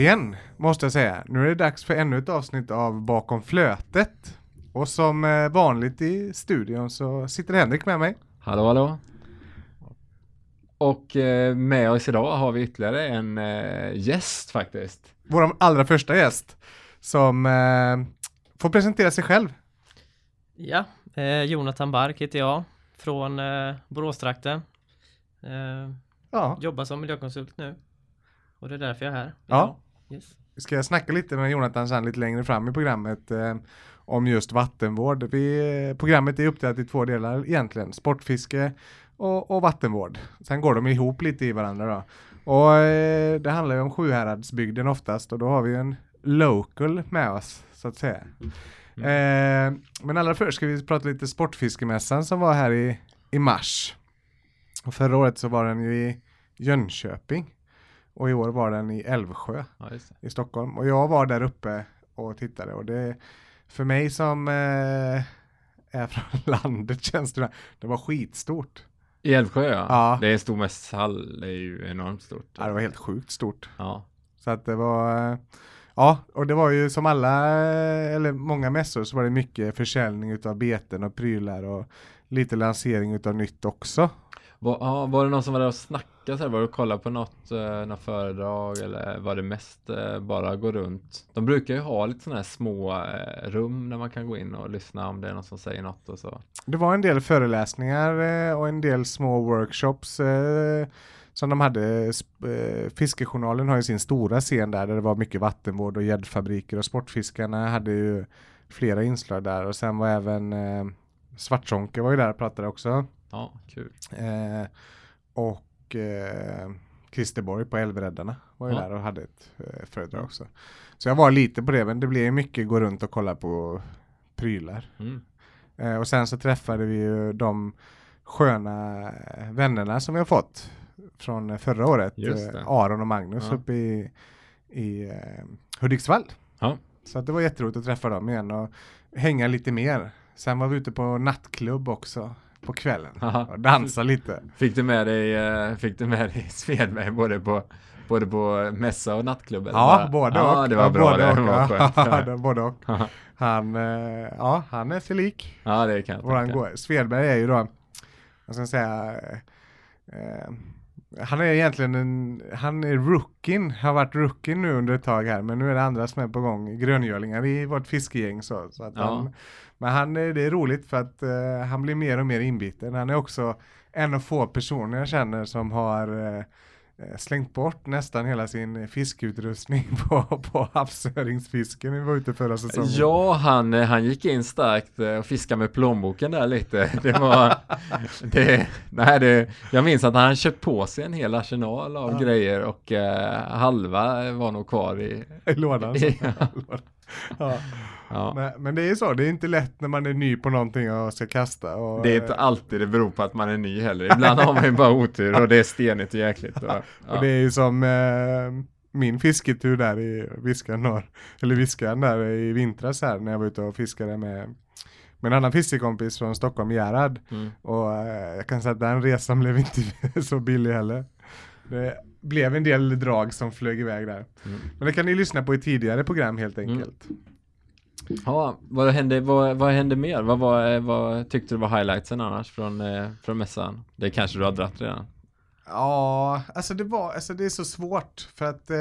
äntligen måste jag säga. Nu är det dags för ännu ett avsnitt av Bakom flötet. Och som eh, vanligt i studion så sitter Henrik med mig. Hallå hallå. Och eh, med oss idag har vi ytterligare en eh, gäst faktiskt. Vår allra första gäst som får presentera sig själv. Ja, eh, Jonathan Bark heter jag från eh, Boråstrakten. Eh, Ja, jobbar som miljökonsult nu. Och det är därför jag är här. Ja. Yes. ska snacka lite med Jonathan sen lite längre fram i programmet eh, om just vattenvård. Vi, programmet är uppdelat i två delar egentligen, sportfiske och, och vattenvård. Sen går de ihop lite i varandra då. Och eh, det handlar ju om Sjuhäradsbygden oftast och då har vi en local med oss så att säga. Eh, men allra först ska vi prata lite Sportfiskemässan som var här i, i mars. Och förra året så var den ju i Jönköping. Och i år var den i Älvsjö Ja, i Stockholm. Och jag var där uppe och tittade och det för mig som eh, är från landet känns det, det var skitstort. I Älvsjö ja. Ja. Det är en stor mässhall, det är ju enormt stort. Ja, det var helt sjukt stort. Ja. Så att det var, eh, ja, och det var ju som alla, eh, eller många mässor så var det mycket försäljning utav beten och prylar och lite lansering utav nytt också. Var, ja, var det någon som var där och snackade så här? Var du och kollade på något, eh, något föredrag eller var det mest eh, bara gå runt? De brukar ju ha lite sådana här små eh, rum där man kan gå in och lyssna om det är någon som säger något och så. Det var en del föreläsningar eh, och en del små workshops eh, som de hade. Eh, Fiskejournalen har ju sin stora scen där, där det var mycket vattenvård och gäddfabriker och Sportfiskarna hade ju flera inslag där och sen var även eh, Svartsonke var ju där och pratade också. Ja, kul. Eh, och eh, Christer Borg på Älvräddarna var ju Ja. där och hade ett eh, föredrag också. Så jag var lite på det, men det blev mycket gå runt och kolla på prylar. Mm. Eh, och sen så träffade vi ju de sköna eh, vännerna som vi har fått från förra året. Eh, Aron och Magnus Ja. uppe i, i eh, Hudiksvall. Ja. Så det var jätteroligt att träffa dem igen och hänga lite mer. Sen var vi ute på nattklubb också på kvällen Aha. och dansa lite. Fick du med dig, eh, fick du med dig Svedberg både på, både på mässa och nattklubb? eller Ja, både ja, och. det var bra både det. och. det var skönt. Ja, det var både och. Han, eh, ja, han är sig lik. ja, det kan jag Våran tänka. Svedberg är ju då, vad ska säga, eh, han är egentligen en, han är rookien, har varit rookien nu under ett tag här, men nu är det andra som är på gång, gröngölingar i vårt fiskegäng så, så att Ja. han, men han, det är roligt för att eh, han blir mer och mer inbiten. Han är också en av få personer jag känner som har eh, slängt bort nästan hela sin fiskeutrustning på, på havsöringsfisken vi var ute förra säsongen. Ja, han, eh, han gick in starkt eh, och fiskade med plånboken där lite. Det var, det, nej, det, jag minns att han köpt på sig en hel arsenal av Ja. grejer och eh, halva var nog kvar i, i lådan. ja. Ja. Men, men det är så, det är inte lätt när man är ny på någonting och ska kasta. Och, Det är inte alltid det beror på att man är ny heller. Ibland har man ju bara otur och det är stenigt och jäkligt. Och, och ja. det är ju som eh, min fisketur där i Viskan norr, eller Viskan där i vintras här när jag var ute och fiskade med, med en annan fiskekompis från Stockholm, Gerhard. Mm. Och eh, jag kan säga att den resan blev inte så billig heller. Det blev en del drag som flög iväg där. Mm. Men det kan ni lyssna på i tidigare program helt enkelt. Ja, vad hände, vad, vad hände mer? Vad, var, vad tyckte du var highlightsen annars från, eh, från mässan? Det kanske du har dratt redan? Ja, alltså det var, alltså det är så svårt för att eh,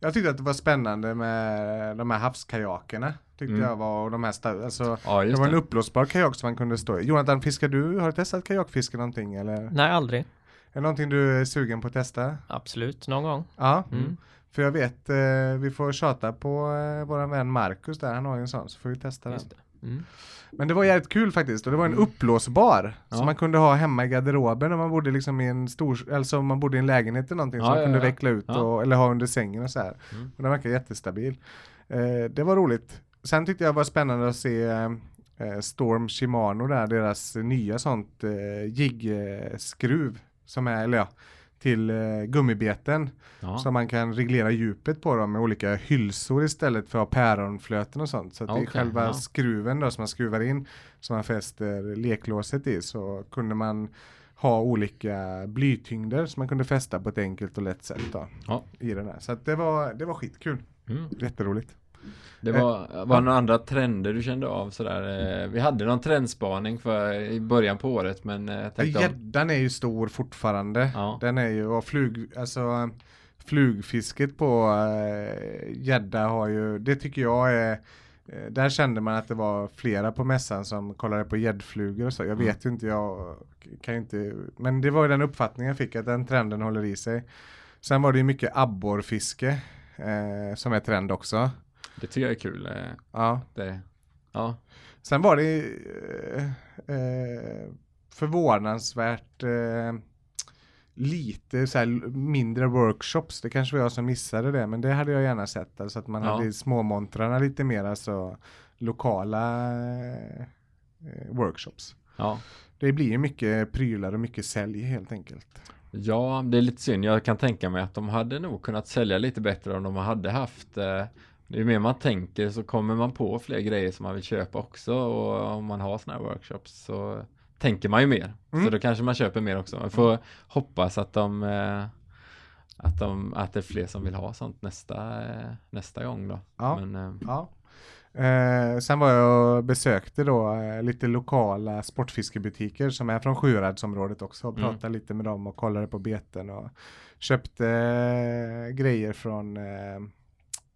jag tyckte att det var spännande med de här havskajakerna. Tyckte Mm. jag var, och de här, sta- alltså Ja, det var en det. uppblåsbar kajak som man kunde stå i. Jonathan, fiskar du, har du testat kajakfiske någonting eller? Nej, aldrig. Är det någonting du är sugen på att testa? Absolut, någon gång. Ja, Mm. för jag vet, eh, vi får tjata på eh, våran vän Marcus där, han har ju en sån, så får vi testa den. Just det. Mm. Men det var jävligt kul faktiskt och det var en Mm. uppblåsbar Ja. som man kunde ha hemma i garderoben om man bodde liksom i en stor, alltså om man bodde i en lägenhet eller någonting Ja, som man ja, kunde veckla ut och, eller ha under sängen och så här. Mm. Och den verkar jättestabil. Eh, det var roligt. Sen tyckte jag var spännande att se eh, Storm Shimano där, deras nya sånt eh, jigskruv som är, eller ja, till eh, gummibeten. Ja. Så man kan reglera djupet på dem med olika hylsor istället för att ha päronflöten och sånt. Så att det är själva ja. skruven då som man skruvar in som man fäster leklåset i så kunde man ha olika blytyngder som man kunde fästa på ett enkelt och lätt sätt då, Ja. i den här. Så att det var, det var skitkul. Mm. Jätteroligt. Det var, var det några andra trender du kände av sådär? eh, Vi hade någon trendspaning för i början på året men eh, jag tänkte om, Gäddan är ju stor fortfarande. Ja. Den är ju, och flug, alltså flugfisket på eh, gädda har ju, det tycker jag är eh, där kände man att det var flera på mässan som kollade på gäddflugor och så. Jag Mm. vet ju inte, jag kan ju inte, men det var ju den uppfattningen jag fick att den trenden håller i sig. Sen var det ju mycket abborrfiske eh, som är trend också. Det tycker jag är kul. eh, Ja. Det, ja, Sen var det eh, eh, förvånansvärt eh, lite så mindre workshops. Det kanske var jag som missade det, men det hade jag gärna sett. Alltså att man Ja. hade småmontrarna lite mer alltså lokala eh, workshops. ja. Det blir ju mycket prylar och mycket sälj helt enkelt. Ja, det är lite synd. Jag kan tänka mig att de hade nog kunnat sälja lite bättre om de hade haft eh, ju mer man tänker så kommer man på fler grejer som man vill köpa också och om man har sådana här workshops så tänker man ju mer. Mm. Så då kanske man köper mer också. Man får hoppas att de eh, att, de, att det är fler som vill ha sånt nästa, eh, nästa gång då. Ja. Men, eh, Ja. Eh, sen var jag och besökte då eh, lite lokala sportfiskebutiker som är från Sjuhäradsområdet också och Mm. pratade lite med dem och kollade på beten och köpte eh, grejer från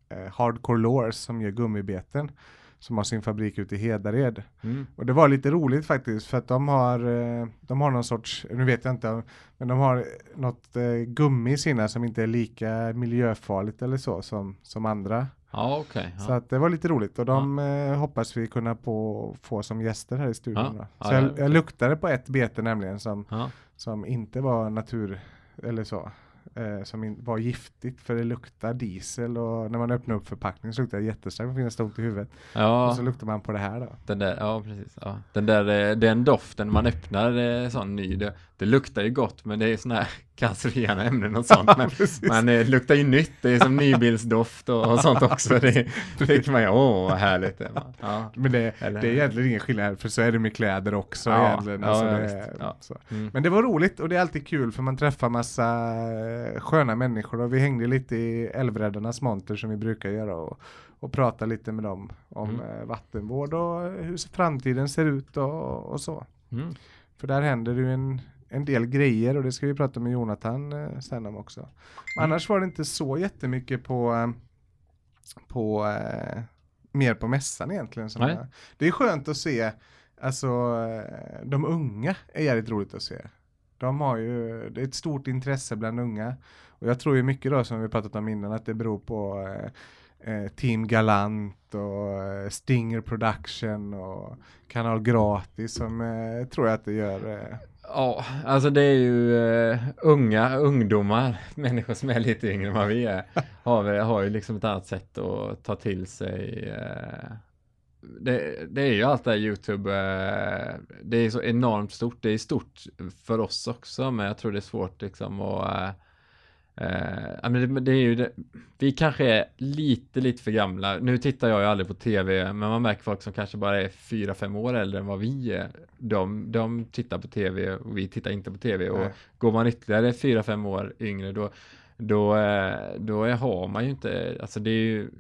eh, Hardcore Lures som gör gummibeten som har sin fabrik ute i Hedared. mm, Och det var lite roligt faktiskt för att de har, eh, de har någon sorts, nu vet jag inte, men de har något eh, gummi i sina som inte är lika miljöfarligt eller så som, som andra. ja. Så ja. att det var lite roligt och de eh, hoppas vi kunna på, få som gäster här i studion. Ja. Ja, Så jag, jag luktade på ett bete nämligen som, Ja. som inte var natur eller så. Eh, som in, var giftigt för det luktar diesel och när man öppnar upp förpackningen så luktar det jättestarkt. Man finns ont i huvudet. ja. Och så luktar man på det här då. Den där, ja precis. Ja. Den där, eh, den doften man öppnar eh, sån ny, det, det luktar ju gott men det är såna här cancerogena ämnen och sånt. Men, men eh, det luktar ju nytt, det är som nybilsdoft och, och sånt också. Det tycker man ju, åh vad härligt. Ja. Men det, Eller- det är egentligen ingen skillnad för så är det med kläder också Ja, egentligen. Alltså ja, det. Ja. Mm. Men det var roligt och det är alltid kul för man träffar massa eh, sköna människor och vi hängde lite i Älvräddarnas monter som vi brukar göra och, och prata lite med dem om Mm. eh, vattenvård och hur framtiden ser ut och, och så. Mm. För där händer det ju en, en del grejer och det ska vi prata med Jonathan eh, sen om också. Men annars var det inte så jättemycket på, eh, på eh, mer på mässan egentligen. Som det är skönt att se, alltså eh, de unga är jävligt roligt att se. De har ju, det är ett stort intresse bland unga. Och jag tror ju mycket då som vi pratat om innan att det beror på eh, eh, Team Galant och Stinger Production och Kanal Gratis som eh, tror jag att det gör. Eh, Ja, alltså det är ju eh, unga ungdomar, människor som är lite yngre än vad vi är, har, vi- har ju liksom ett annat sätt att ta till sig. Eh, det, det är ju allt det här YouTube, eh, det är så enormt stort, det är stort för oss också, men jag tror det är svårt liksom att ja, men det, är ju det. Vi kanske är lite, lite för gamla. Nu tittar jag ju aldrig på tv, men man märker folk som kanske bara är fyra, fem år äldre än vad vi är. De, de tittar på tv och vi tittar inte på tv. Och Nej. går man ytterligare fyra, fem år yngre, då, då, eh, då är, har man ju inte, alltså det är ju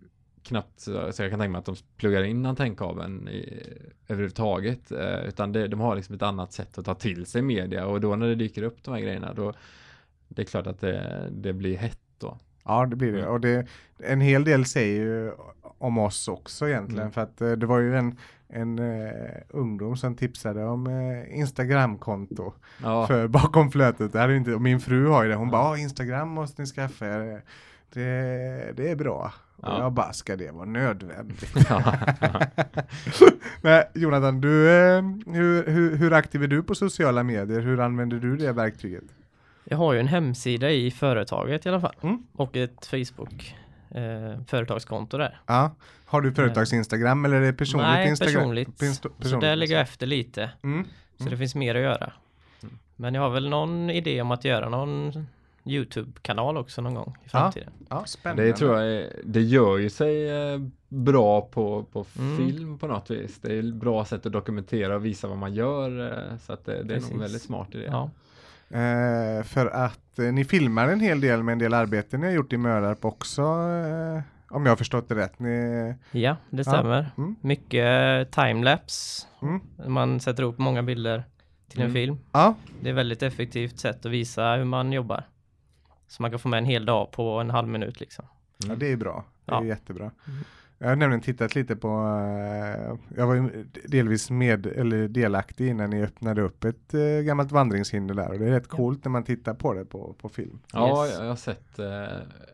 knappt så, så jag kan tänka mig att de pluggar in antennkabeln i, överhuvudtaget. Eh, utan det, de har liksom ett annat sätt att ta till sig media och då när det dyker upp de här grejerna, då det är klart att det, det blir hett då. Ja, det blir det. Mm. Och det, en hel del säger ju om oss också egentligen. Mm. För att eh, det var ju en, en eh, ungdom som tipsade om eh, Instagramkonto Ja, för bakom flötet. Det hade inte, och min fru har ju det. Hon bara, "Ah, Instagram måste ni skaffa er. Det, det är bra. Och Ja. jag bara, ska det vara nödvändigt? ja, Men Jonathan, du, hur, hur, hur aktiv är du på sociala medier? Hur använder du det verktyget? Jag har ju en hemsida i företaget i alla fall. Mm. Och ett Facebook eh, företagskonto där. Ja. Har du företags-instagram eller är det personligt Nej, Instagram? personligt. Pins- Så personligt. där ligger jag efter lite. Mm. Så Mm. det finns mer att göra. Men jag har väl någon idé om att göra någon Youtube-kanal också någon gång i Ja. framtiden. Ja, spännande. Det tror jag, är- det gör ju sig eh, bra på, på Mm. film på något vis. Det är ett bra sätt att dokumentera och visa vad man gör. eh, Så att det, det är nog väldigt smart idé. Ja. Eh, för att eh, ni filmar en hel del med en del arbete ni har gjort i Mörarp också. Eh, om jag har förstått det rätt. Ni, ja, det stämmer. Mm. Mycket timelapse. Mm. Man sätter upp många bilder till en Mm. film. ja, Det är ett väldigt effektivt sätt att visa hur man jobbar. Så man kan få med en hel dag på en halv minut liksom. ja, det är bra. Det är Ja. jättebra. Jag har nämligen tittat lite på, eh, jag var ju delvis med, eller delaktig innan ni öppnade upp ett eh, gammalt vandringshinder där och det är rätt coolt när man tittar på det på, på film. Ja, Yes. jag har sett eh,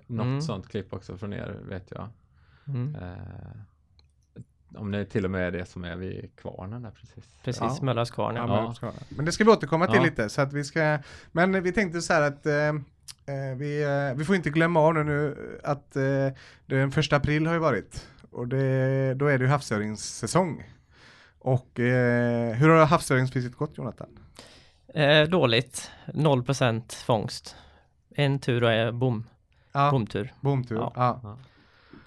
något Mm. sånt klipp också från er vet jag. Mm. Eh, om det till och med är det som är vid kvarnen där precis. Precis, Ja. Möllas kvarn. Ja, Ja. men, det ska vi återkomma till Ja. lite så att vi ska, men vi tänkte så här att eh, eh, vi, vi får inte glömma av nu att den första april har ju varit och det, då är det ju havsöringssäsong. Och eh, hur har havsöringsfisket gått Jonathan? Eh, dåligt. 0% fångst. En tur och är bom. Ja, Bomtur. bomtur. Ja. Ja.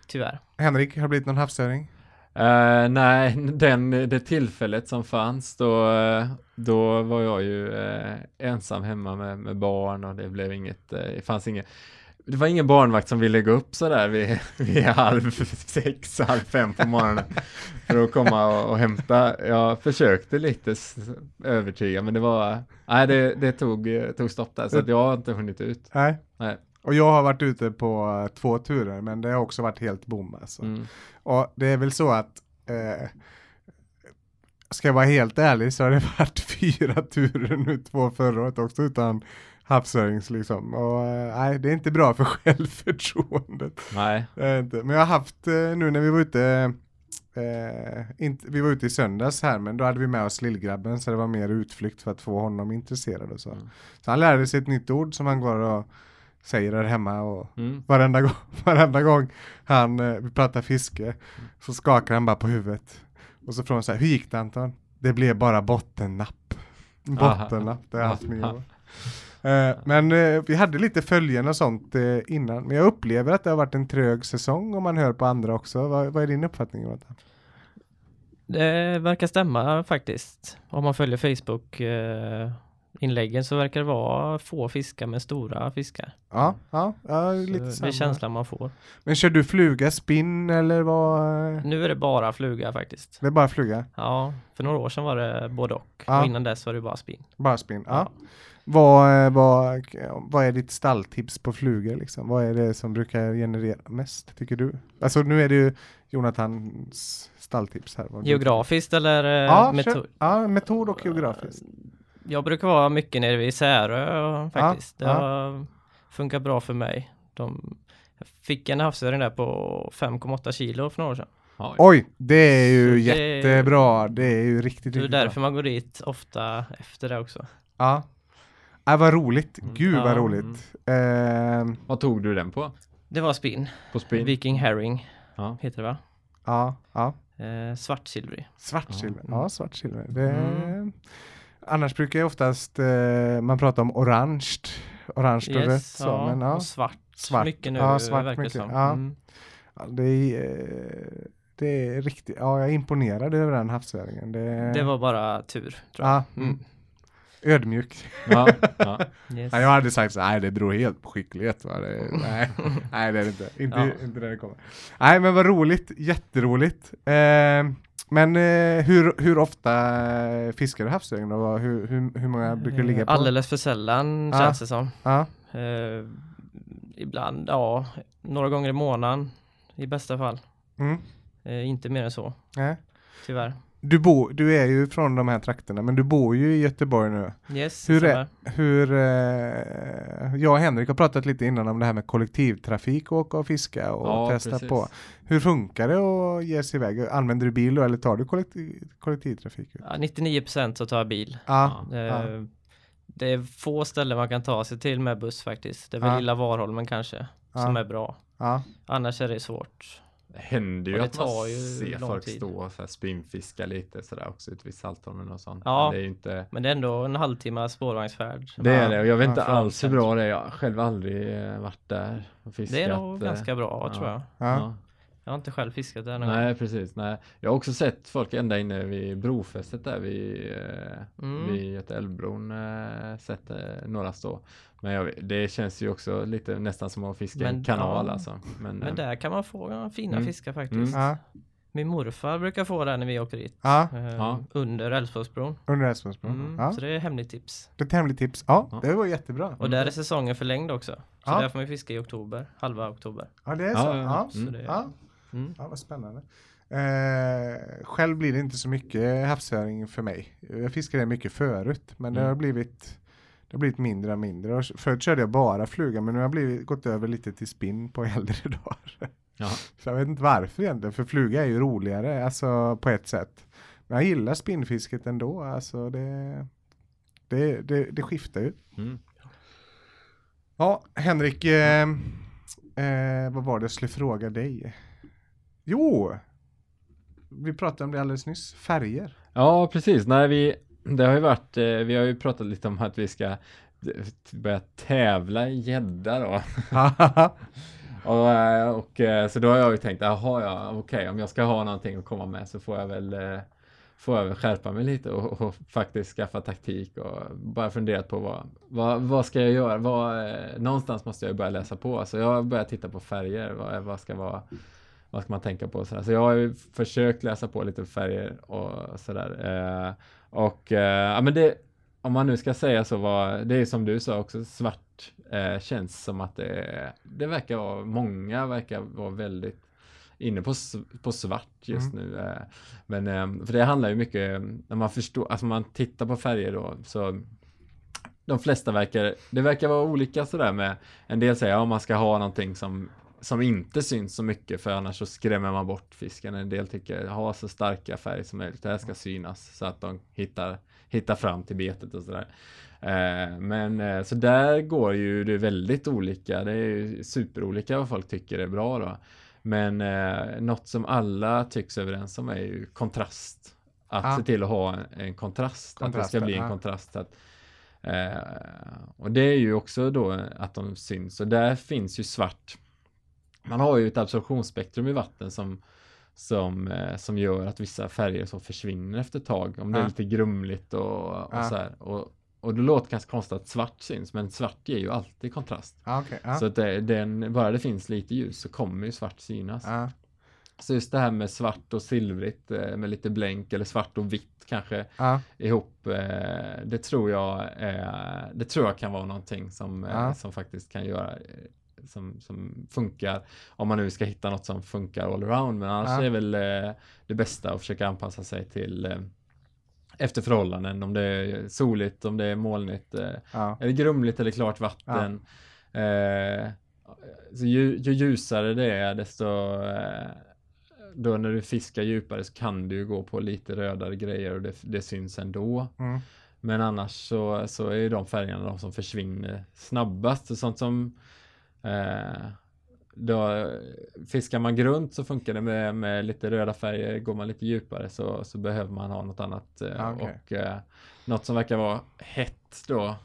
Tyvärr. Henrik, har det blivit någon havsöring? Eh, nej, den, det tillfället som fanns då, eh, då var jag ju eh, ensam hemma med, med barn och det blev inget, eh, det fanns inget det var ingen barnvakt som ville gå upp sådär vid, vid halv sex, halv fem på morgonen för att komma och, och hämta. Jag försökte lite övertyga men det var, nej det, det tog, tog stopp där så att jag har inte hunnit ut. Nej. Nej. Och jag har varit ute på två turer men det har också varit helt bom alltså. Mm. Och det är väl så att eh, Ska jag vara helt ärlig så har det varit fyra turer nu, två förra året också utan havsörings liksom. Och eh, nej, det är inte bra för självförtroendet. Nej, inte. Men jag har haft eh, nu när vi var ute Eh, inte, vi var ute i söndags här men då hade vi med oss lillgrabben så det var mer utflykt för att få honom intresserad och så. Mm. Så han lärde sig ett nytt ord som han går och säger där hemma och mm. varenda gång, varenda gång han, eh, vi pratar fiske så skakar han bara på huvudet. Och så frågar han så här, hur gick det Anton? Det blev bara bottennapp. Bottennapp, det har jag haft med Men eh, vi hade lite följen och sånt eh, innan. Men jag upplever att det har varit en trög säsong om man hör på andra också. Vad, vad är din uppfattning Jonathan? Det verkar stämma faktiskt. Om man följer Facebook eh, inläggen så verkar det vara få fiskar med stora fiskar. Ja, ja, ja Så lite det är känslan man får. Men kör du fluga, spinn eller vad? Nu är det bara fluga faktiskt. Det är bara fluga? Ja, för några år sedan var det både och. Ja. Och innan dess var det bara spinn. Bara spinn, ja. Vad, eh, vad, vad är ditt stalltips på flugor liksom? Vad är det som brukar generera mest tycker du? Alltså nu är det ju Jonathans stalltips här. Geografiskt eller eh, Ja, metod? ja, metod och geografiskt. Jag brukar vara mycket nere vid Särö faktiskt. Ja, det ja. har funkat bra för mig. De, jag fick en havsöring där på 5,8 kilo för några år sedan. Oj. Oj, det är ju Så jättebra. Det är ju riktigt, Det är riktigt därför bra. man går dit ofta efter det också. Ja. Äh, vad roligt. Mm. Gud vad roligt. Ehm, Vad tog du den på? Det var spinn. På spinn? Viking Herring Ja. heter det va? ja, ja. Eh, svartsilvrig. Svartsilver. Ja. Ja, svartsilver. Det, Mm. Annars brukar jag oftast eh, man prata om orange. Orange och rött. Så, ja, men, ja. och svart. Svart. Mycket nu Ja, svart verkar det mycket. som. Ja. Mm. Ja, det, är, eh, det är riktigt, ja jag är imponerad över den havsöringen. Det, Det var bara tur tror jag. ja, mm. Ödmjuk. Ja, ja. Yes. Jag hade sagt så nej det beror helt på skicklighet. Va? Det, nej, nej det är det inte. Inte, Ja. inte där det kommer. Nej men vad roligt, jätteroligt. Eh, men eh, hur, hur ofta fiskar du havsöring då? Hur, hur, hur många brukar du ligga på? Alldeles för sällan Ja. känns det som. Ja, Eh, ibland, ja, några gånger i månaden i bästa fall. mm, Eh, inte mer än så, nej. tyvärr. Du, bo, du är ju från de här trakterna men du bor ju i Göteborg nu. Yes, Hur är, hur, eh, jag och Henrik har pratat lite innan om det här med kollektivtrafik och åka och fiska och Ja, testa precis. på. Hur funkar det att ge sig iväg? Använder du bil då, eller tar du kollektiv, kollektivtrafik? Ja, 99% så tar jag bil. Ja, Eh, ja. Det är få ställen man kan ta sig till med buss faktiskt. Det är väl lilla Varholmen kanske som är bra. Annars är det svårt. Det händer ju det att man ju ser folk tid. stå och så här spinnfiska lite sådär också ute vid Saltholmen och sånt. Ja. Men det är ju inte Men det är ändå en halvtimme spårvagnsfärd. det är Ja, det och jag vet inte alls hur bra det är. Jag har själv aldrig eh, varit där och fiskat. Det är nog eh, ganska bra ja. tror jag. Ja. Jag har inte själv fiskat där någon gång. Nej precis, nej. Jag har också sett folk ända inne vid brofästet där vid, eh, Mm. vid Götaälvbron. Eh, sett några stå. Men jag, det känns ju också lite nästan som att fiska i en Men- kanal ja. alltså. Men, Men eh, där kan man få fina Mm. fiskar faktiskt. Ja, Min morfar brukar få där när vi åker dit. ja, Eh, Ja. Under Älvsborgsbron. under Älvsborgsbron. Mm, Ja, Så det är hemligt tips. det är ett hemligt tips. Ja, Ja. det var jättebra. Och där är säsongen förlängd också. Så Ja. där får man fiska i oktober, halva oktober. Ja, det är så. ja, Ja, ja. Så Mm. det, ja. mm. Ja, vad spännande. Eh, själv blir det inte så mycket havsöring för mig. Jag fiskade mycket förut, men det Mm. har blivit det har blivit mindre och mindre. Och förut körde jag bara fluga, men nu har jag blivit, gått över lite till spinn på äldre dagar. ja. Så jag vet inte varför egentligen, för fluga är ju roligare, alltså på ett sätt. Men jag gillar spinnfisket ändå, alltså det, det, det, det skiftar ju. Mm. Ja, Henrik, eh, eh, vad var det jag skulle fråga dig? Jo, vi pratade om det alldeles nyss, färger. Ja, precis. Nej, vi, det har ju varit, eh, vi har ju pratat lite om att vi ska eh, börja tävla i gädda då. Och, eh, och så då har jag ju tänkt, jaha ja, okej, om jag ska ha någonting att komma med så får jag väl Får jag väl skärpa mig lite och, och faktiskt skaffa taktik och bara funderat på vad, vad, vad ska jag göra? Vad, eh, någonstans måste jag börja läsa på. Så jag har börjat titta på färger. Vad, vad ska vara vad ska man tänka på? sådär. Så jag har ju försökt läsa på lite färger och sådär. Eh, och eh, ja, men det, om man nu ska säga så var det är som du sa också, svart eh, känns som att det, det verkar vara, många verkar vara väldigt inne på, på svart just nu. Eh, men eh, för det handlar ju mycket, när man förstår, alltså man tittar på färger då, så de flesta verkar, det verkar vara olika sådär med, en del säger att man ska ha någonting som som inte syns så mycket för annars så skrämmer man bort fisken. En del tycker ha så starka färger som möjligt. Det här ska synas så att de hittar, hittar fram till betet och sådär. Eh, men eh, så där går ju det väldigt olika. Det är superolika vad folk tycker är bra då. Men eh, något som alla tycks överens om är ju kontrast. Att Ja. se till att ha en, en kontrast. att det ska bli en ja. kontrast. Att, och det är ju också då att de syns. Och där finns ju svart man har ju ett absorptionsspektrum i vatten som, som, eh, som gör att vissa färger så försvinner efter ett tag. Om det är lite grumligt och, och Ja. så här. Och, och det låter kanske konstigt att svart syns, men svart ger ju alltid kontrast. Okej. ja. Så att det, den, bara det finns lite ljus så kommer ju svart synas. ja. Så just det här med svart och silvrigt eh, med lite blänk eller svart och vitt kanske ihop. Eh, det tror jag det tror jag kan vara någonting som, som faktiskt kan göra som, som funkar om man nu ska hitta något som funkar all around. Men annars Ja. är väl eh, det bästa att försöka anpassa sig till eh, efter förhållanden. Om det är soligt, om det är molnigt, eh, ja. eller grumligt eller klart vatten. Eh, så ju, ju ljusare det är desto då när du fiskar djupare så kan du gå på lite rödare grejer och det, det syns ändå. Mm. Men annars så, så är ju de färgerna de som försvinner snabbast. Och sånt som eh, då, fiskar man grunt så funkar det med, med lite röda färger. Går man lite djupare så, så behöver man ha något annat. Eh, Ja, okej. Och eh, något som verkar vara hett då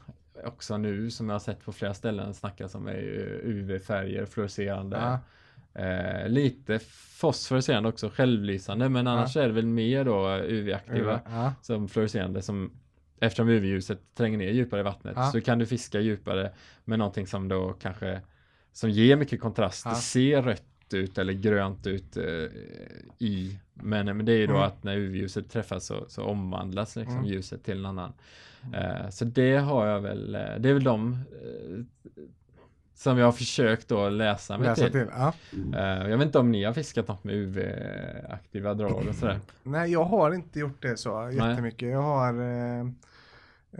också nu som jag har sett på flera ställen snackas om är UV-färger, fluorescerande. Ja. Eh, lite fosforiserande också, självlysande, men annars är det väl mer då UV-aktiva Ja. som fluorescerande som eftersom UV-ljuset tränger ner djupare i vattnet Ja. så kan du fiska djupare med någonting som då kanske som ger mycket kontrast. Ja. Det ser rött ut eller grönt ut eh, i men, men det är ju då Mm. att när UV-ljuset träffas så, så omvandlas liksom Mm. ljuset till en annan. Eh, så det har jag väl, eh, det är väl de eh, som jag har försökt då läsa mig Läsa till. till. Ja. Eh, jag vet inte om ni har fiskat något med UV-aktiva drag och sådär. Nej, jag har inte gjort det så jättemycket. Jag har eh,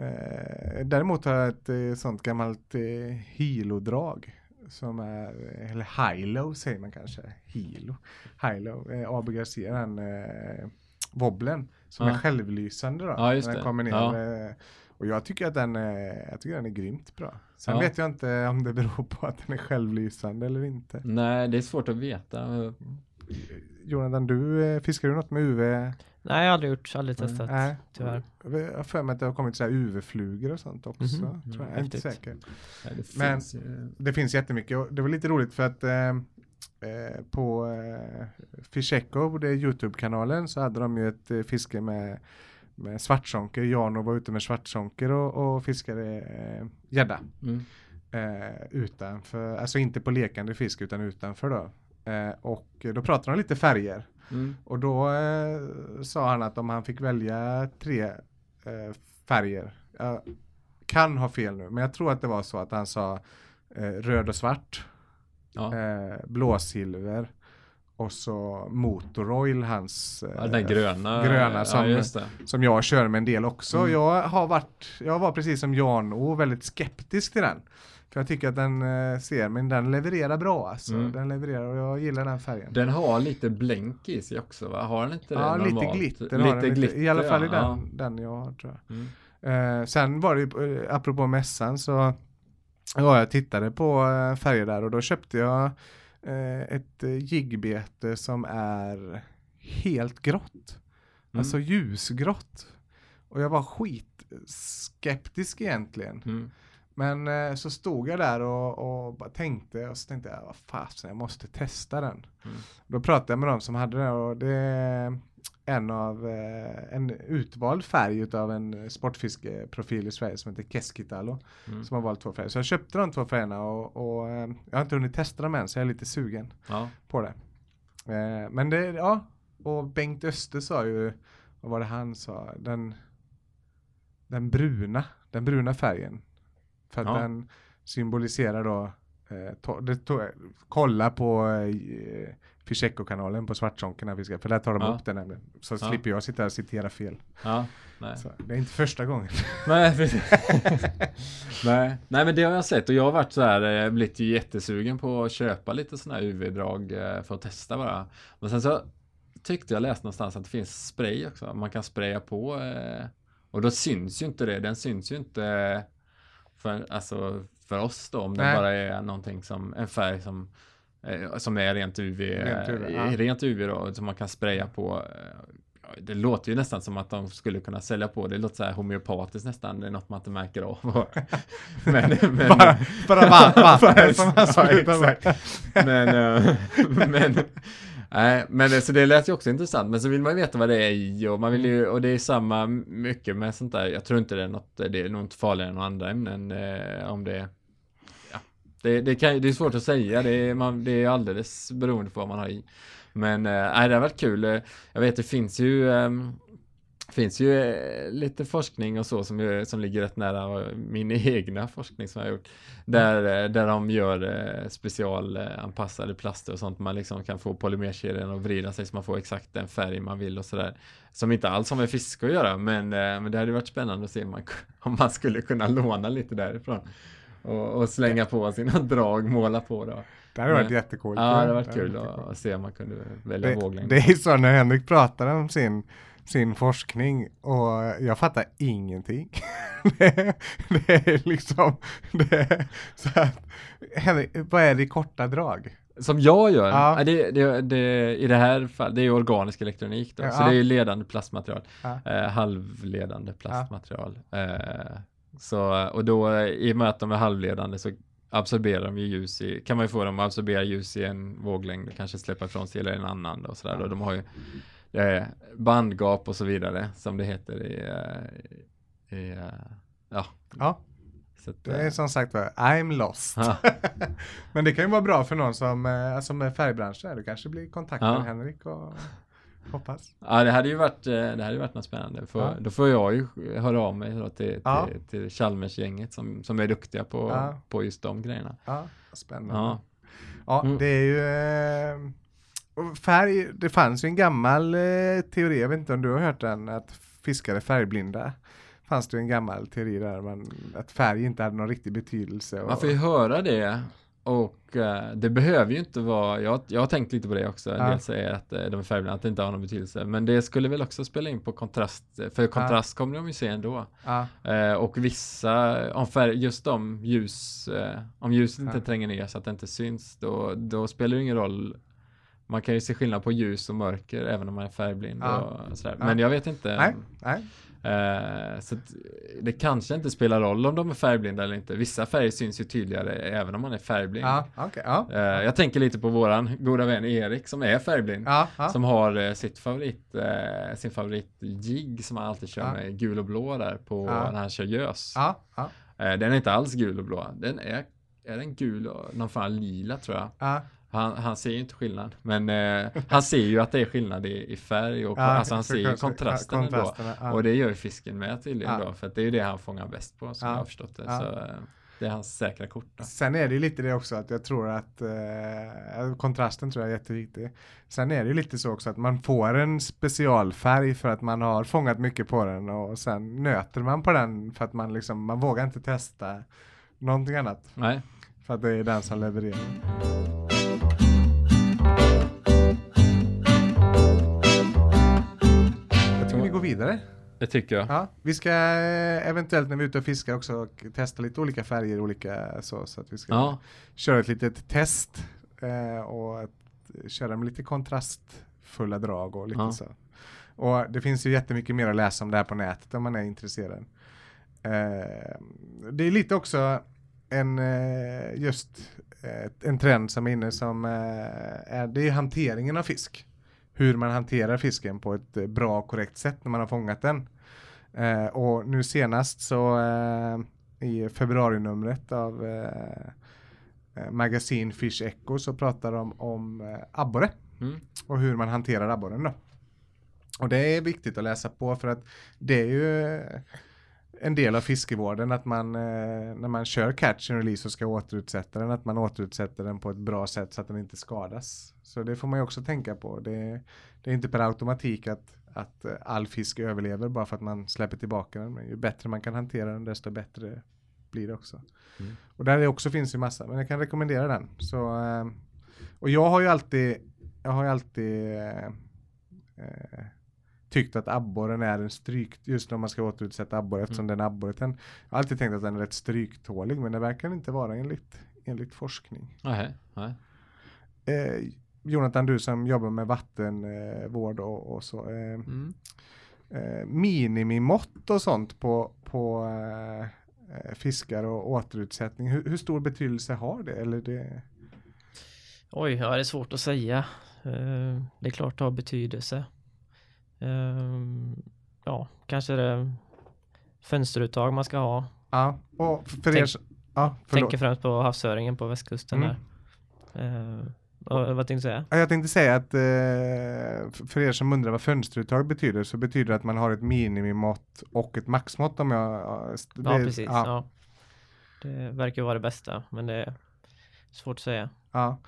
eh, Däremot har jag ett eh, sånt gammalt eh, Hilo-drag. Som är, eller Hilo säger man kanske. Hilo. Hilo. Eh, AB Garcia, den eh, wobblen. Som Ja. är självlysande då. Ja, den kommer ner. Ja. Eh, och jag tycker att den, eh, jag tycker den är grymt bra. Sen vet jag inte om det beror på att den är självlysande eller inte. Nej, det är svårt att veta. Jonathan, du eh, fiskar du något med UV? Nej, jag har aldrig gjort, aldrig testat. Nej. Tyvärr. Jag har för mig att det har kommit så här UV-flugor och sånt också. Mhm. Tror jag. jag är inte säker. Ja, det Men- finns Det finns jättemycket och det var lite roligt för att eh, eh, på eh, Fisheko, det är Youtube-kanalen, så hade de ju ett eh, fiske med, med svartsonker. Jano var ute med svartsonker och, och fiskade eh, gädda. Mm. eh, utanför, alltså inte på lekande fisk utan utanför då. Eh, och då pratade de lite färger. Mm. Och då eh, sa han att om han fick välja tre eh, färger, jag kan ha fel nu, men jag tror att det var så att han sa eh, röd och svart, Ja. eh, blåsilver och så motoroil hans eh, Ja, den gröna. gröna som- ja, som jag kör med en del också. Mm. Jag har varit, jag var precis som Jan och väldigt skeptisk till den. För jag tycker att den eh, ser, men den levererar bra alltså. Mm. Den levererar och jag gillar den färgen. Den har lite blänk i sig också va? Har den inte det ja, lite normalt? glitter har den. Lite, I alla fall i ja. den, den jag har tror jag. Mm. Eh, sen var det ju, eh, apropå mässan så ja, jag tittade på eh, färger där och då köpte jag eh, ett jiggbete som är helt grått. Mm. Alltså ljusgrått. Och jag var skitskeptisk egentligen. Mm. Men eh, så stod jag där och, och bara tänkte och så tänkte jag, vad fasen jag måste testa den. Mm. Då pratade jag med de som hade den och det är en av eh, en utvald färg utav en sportfiskeprofil i Sverige som heter Keskitalo Mm. som har valt två färger. Så jag köpte de två färgerna och, och eh, jag har inte hunnit testa dem än så jag är lite sugen Ja. på det. Men det, ja, och Bengt Öster sa ju, vad var det han sa, den, den bruna, den bruna färgen. För att Ja. den symboliserar då, eh, kolla på eh, Fisheko-kanalen på Svartsonken fiskar, för där tar de Ja. upp den nämligen. Så Ja. slipper jag sitta och citera fel. ja. Nej. Så, det är inte första gången. Nej. Nej. Nej, men det har jag sett och jag har varit så här, eh, blivit ju jättesugen på att köpa lite sådana här UV-drag eh, för att testa bara. Men sen så tyckte jag läste någonstans att det finns spray också. Man kan spraya på eh, och då syns ju inte det. Den syns ju inte för, alltså, för oss då om Nej. bara är någonting som en färg som eh, som är rent UV, Rent UV, eh, ja. rent UV då, som man kan spraya på. eh, Det låter ju nästan som att de skulle kunna sälja på det. låter så här homeopatiskt nästan. Det är något man inte märker av. men, men, bara bara va- vatten som man sprutar men, men, nej, men så det lät ju också intressant. Men så vill man ju veta vad det är i och man vill ju, och det är samma mycket med sånt där. Jag tror inte det är något, det är nog inte farligare än några andra ämnen eh, om det ja, det, det, kan, det är svårt att säga. Det är, man, det är alldeles beroende på vad man har i. Men eh, det har varit kul. Eh, Jag vet det finns ju ehm, finns ju eh, lite forskning och så som, ju- som ligger rätt nära min egna forskning som jag har gjort. Där, eh, där de gör eh, specialanpassade plaster och sånt. Man liksom kan få polymerkedjan att vrida sig så man får exakt den färg man vill och sådär. Som inte alls har med fiske att göra men, eh, men det hade varit spännande att se om man, om man skulle kunna låna lite därifrån. Och, och slänga på sina drag, måla på då. Det hade varit Men- jättekult. Ja, det hade varit kul att, se om man kunde välja Det, våglängd. det är så när Henrik pratar om sin, sin forskning och jag fattar ingenting. det, är- det är liksom, det är så att, Henrik, vad är det i korta drag? Som jag gör? Ja. Det, det, det, I det här fallet, det är organisk elektronik då. Ja. Så det är ledande plastmaterial. Ja. Eh, halvledande plastmaterial. Eh, så, och då i och med att de är halvledande så absorberar de ju ljus i, kan man ju få dem att absorbera ljus i en våglängd och kanske släppa ifrån sig eller en annan då, och sådär. Och de har ju eh, bandgap och så vidare som det heter i, eh, i eh, ja. Ja, Så att, det är eh, som sagt var, I'm lost. ja. Men det kan ju vara bra för någon som, som är färgbranschen. Du kanske blir kontakt med Ja. Henrik och hoppas. Ja, det hade ju varit, det hade varit något spännande. För, Ja. Då får jag ju höra av mig då till, till, Ja. till Chalmers-gänget som, som är duktiga på, Ja. på just de grejerna. Ja, spännande. Ja, Ja, Mm. det är ju eh, färg, det fanns ju en gammal eh, teori, jag vet inte om du har hört den, att fiskare är färgblinda. Fanns det en gammal teori där man, att färg inte hade någon riktig betydelse. Och, man får ju höra det. Och eh, det behöver ju inte vara, jag, jag har tänkt lite på det också, en Ja. del säger att eh, de är färgblinda, att det inte har någon betydelse. Men det skulle väl också spela in på kontrast, för kontrast kommer de ju se ändå. ja, Eh, och vissa, om färg, just de ljus, eh, om ljuset inte Ja. tränger ner så att det inte syns, då, då spelar det ingen roll man kan ju se skillnad på ljus och mörker även om man är färgblind Ja. och sådär. Men jag vet inte. Nej, nej. Eh, så det kanske inte spelar roll om de är färgblinda eller inte. Vissa färger syns ju tydligare även om man är färgblind. Ja, okej. ja. Eh, jag tänker lite på våran goda vän Erik som är färgblind. Ja. Som har eh, sitt favorit, sin favorit jigg som han alltid kör med gul och blå där på när han kör gös. den är inte alls gul och blå. Den är, är den gul och någon fan lila tror jag. Han, han ser ju inte skillnad. Men eh, han ser ju att det är skillnad i, i färg och Ja, alltså han ser ju kontrasten, kontrasterna, ja. Och det gör ju fisken med tydligen Ja. då. För att det är ju det han fångar bäst på som Ja. jag har förstått det. Så eh, det är hans säkra kort då. Sen är det ju lite det också att jag tror att eh, kontrasten tror jag är jätteviktig. Sen är det ju lite så också att man får en specialfärg för att man har fångat mycket på den och sen nöter man på den för att man liksom, man vågar inte testa någonting annat. Nej, För att det är den som levererar. Vi går vidare. det tycker jag. Ja, vi ska eh, eventuellt när vi är ute och fiskar också och testa lite olika färger, olika så, så att vi ska Ja, köra ett litet test eh, och att köra med lite kontrastfulla drag och lite Ja. så. Och det finns ju jättemycket mer att läsa om det här på nätet om man är intresserad. Eh, det är lite också en eh, just eh, en trend som är inne som är, det är hanteringen av fisk. Hur man hanterar fisken på ett eh, bra och korrekt sätt när man har fångat den. Eh, och nu senast så eh, i februarinumret av eh, eh, magasin Fish Echo så pratar de om eh, abborre mm. och hur man hanterar abborren då. Och det är viktigt att läsa på för att det är ju en del av fiskevården att man eh, när man kör catch and release och ska återutsätta den att man återutsätter den på ett bra sätt så att den inte skadas. Så det får man ju också tänka på. Det, det är inte per automatik att, att eh, all fisk överlever bara för att man släpper tillbaka den. Men ju bättre man kan hantera den desto bättre blir det också. Mm. Och där är också finns ju massa, men jag kan rekommendera den. Så, eh, och jag har ju alltid, jag har ju alltid eh, tyckt att abborren är en stryk, just när man ska återutsätta abborre eftersom den abborren. Jag har alltid tänkt att den är rätt stryktålig men det verkar inte vara enligt, enligt forskning. Nej, nej. Eh, Jonathan, du som jobbar med vattenvård och, och så. Eh, Mm. eh, minimimått och sånt på, på eh, eh, fiskar och återutsättning. Hur, hur stor betydelse har det? Eller det? Oj, ja, det är svårt att säga. Eh, Det är klart det har betydelse. Eh, Ja, kanske det fönsteruttag man ska ha. Ja, och för er Tänk- ja. Tänker främst på havsöringen på västkusten Mm. där. Och, vad tänkte du säga? Ja, Jag tänkte säga att eh, för er som undrar vad fönsteruttag betyder så betyder det att man har ett minimimått och ett maxmått om jag... ja, st- Ja, det- precis. Ja, Ja. Det verkar vara det bästa, men det är svårt att säga. ja.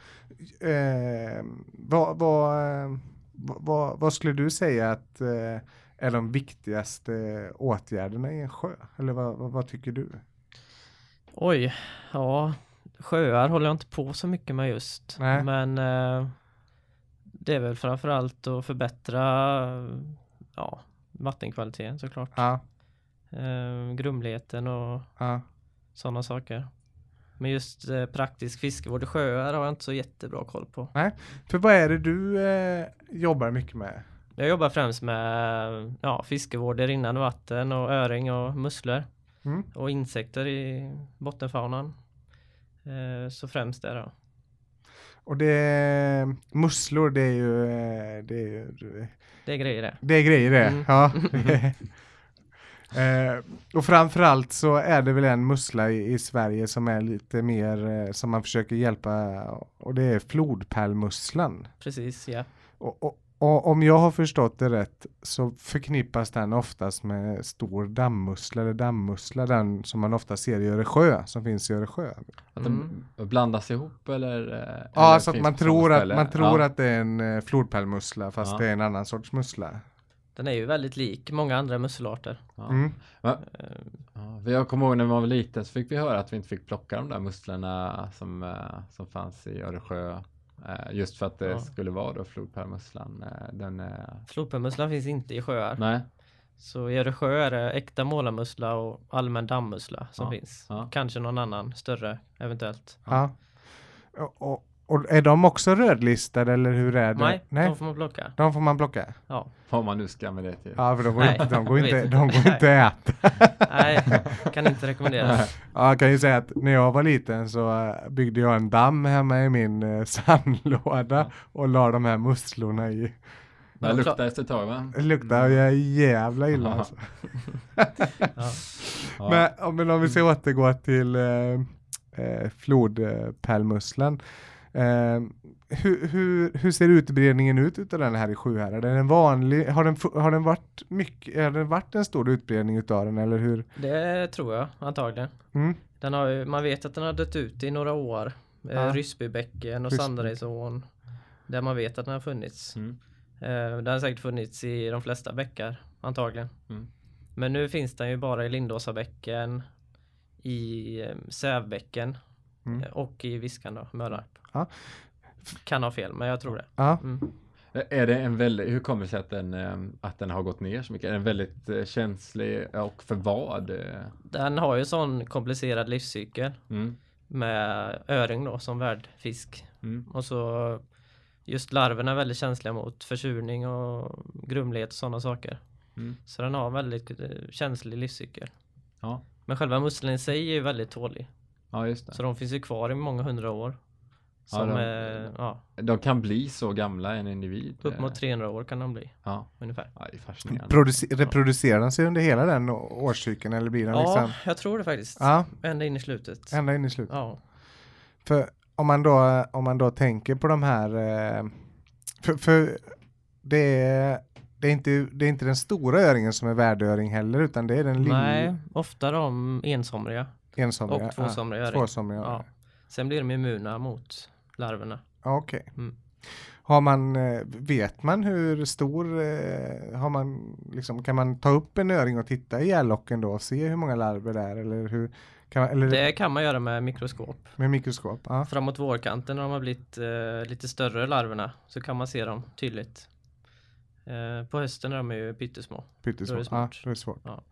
Eh, vad, vad, eh, vad, vad, skulle du säga att eh, är de viktigaste åtgärderna i en sjö? Eller vad, vad, vad tycker du? Oj, ja, sjöar håller jag inte på så mycket med just. Nej. Men eh, det är väl framförallt att förbättra ja, vattenkvaliteten såklart. Ja, Eh, grumligheten och ja. sådana saker. Men just eh, praktisk fiskevård i sjöar har jag inte så jättebra koll på. För vad är det du eh, jobbar mycket med? Jag jobbar främst med ja, fiskevård i rinnande vatten och öring och musslor. Mm. Och insekter i bottenfaunan. Eh, så främst det då. Och det musslor det är ju, eh, det är ju Det är grejer det. Det är grejer det. Mm. Ja. eh, och framförallt så är det väl en mussla i, i Sverige som är lite mer eh, som man försöker hjälpa och det är flodpärlmusslan. Precis, ja. Och, och, och om jag har förstått det rätt så förknippas den oftast med stor dammmussla eller dammmussla, den som man ofta ser i Öresjö, som finns i Öresjö. Att Mm. de blandas ihop eller? eh, eller Ja, så att man tror, att, man tror ja. att det är en eh, flodpärlmussla fast Ja. det är en annan sorts mussla. Den är ju väldigt lik många andra musselarter. Ja. Mm. Eh, Ja, jag kommer ihåg när man var liten så fick vi höra att vi inte fick plocka de där musslorna som, eh, som fanns i Öresjö. Eh, just för att det Ja. skulle vara då flodpärlmusslan. Den, Flodpärlmusslan finns inte i sjöar. nej, Så i Öresjö är det äkta målarmussla och allmän dammmussla som Ja, finns. ja. Kanske någon annan större eventuellt. Ja. Och, och, är de också rödlistade eller hur är det? Nej, de får man plocka. De får man plocka? Ja. Vad man nu ska med det till. Ja, för de går, Nej, inte, de går, inte, de går inte att äta. Nej, kan inte rekommendera. Ja, jag kan ju säga att när jag var liten så eh, byggde jag en damm hemma i min eh, sandlåda och la de här musslorna i. Det Ja, luktar efter ett tag va? Det luktar jag jävla illa Ja. alltså. Ja. Ja. Men, om- men om vi ska återgå till eh, eh, flodpärlmusslan. Eh, hur, hur, hur ser utbredningen ut utav den här i Sjuhärad? Är den vanlig? Har den, har den varit mycket, har den varit en stor utbredning utav den eller hur? Det tror jag antagligen. Mm, Den har man vet att den har dött ut i några år. Ja. Eh, Ryssbybäcken och Ryssby. Sandaredsån. Där man vet att den har funnits. Mm. Eh, den har säkert funnits i de flesta bäckar antagligen. Mm. Men nu finns den ju bara i Lindåsabäcken, i eh, Sävbäcken Mm. eh, och i Viskan då, Mörarp. Ja. Kan ha fel, men jag tror det. ja. Mm. Är det en väldigt, hur kommer det sig att den, eh, att den har gått ner så mycket? Är den väldigt eh, känslig och för vad? Eh, Den har ju sån komplicerad livscykel Mm. med öring då som värdfisk. Mm. Och så just larverna är väldigt känsliga mot försurning och grumlighet och sådana saker. Mm. Så den har en väldigt eh, känslig livscykel. Ja. Men själva musseln i sig är ju väldigt tålig. Ja, just det. Så de finns ju kvar i många hundra år. Ja, Som, de- eh, ja, De kan bli så gamla en individ. upp mot eh, 300 år kan de bli Ja, ungefär. ja det är fascinerande. Produce- reproducerar den sig under hela den årscykeln eller blir den Ja, liksom? jag tror det faktiskt. Ja, Ända in i slutet. ända in i slutet. Ja. För om man då, om man då tänker på de här, eh, för, för det, är, det, är inte, det är inte den stora öringen som är värdöring heller utan det är den lilla Nej, ofta de ensomriga. Ensomriga. och tvåsomriga ja, öring. tvåsomriga Ja. öring. Sen blir de immuna mot larverna. Ja, Okej. Mm. Har man, eh, vet man hur stor, eh, har man, liksom, kan man ta upp en öring och titta i ällocken då och se hur många larver det är eller hur, kan man, eller Det kan man göra med mikroskop. med mikroskop? Ja. Framåt vårkanten när de har blivit eh, lite större larverna så kan man se dem tydligt. Eh, på hösten är de ju pyttesmå. Pyttesmå. Då är det ja, svårt. är det svårt. Ja.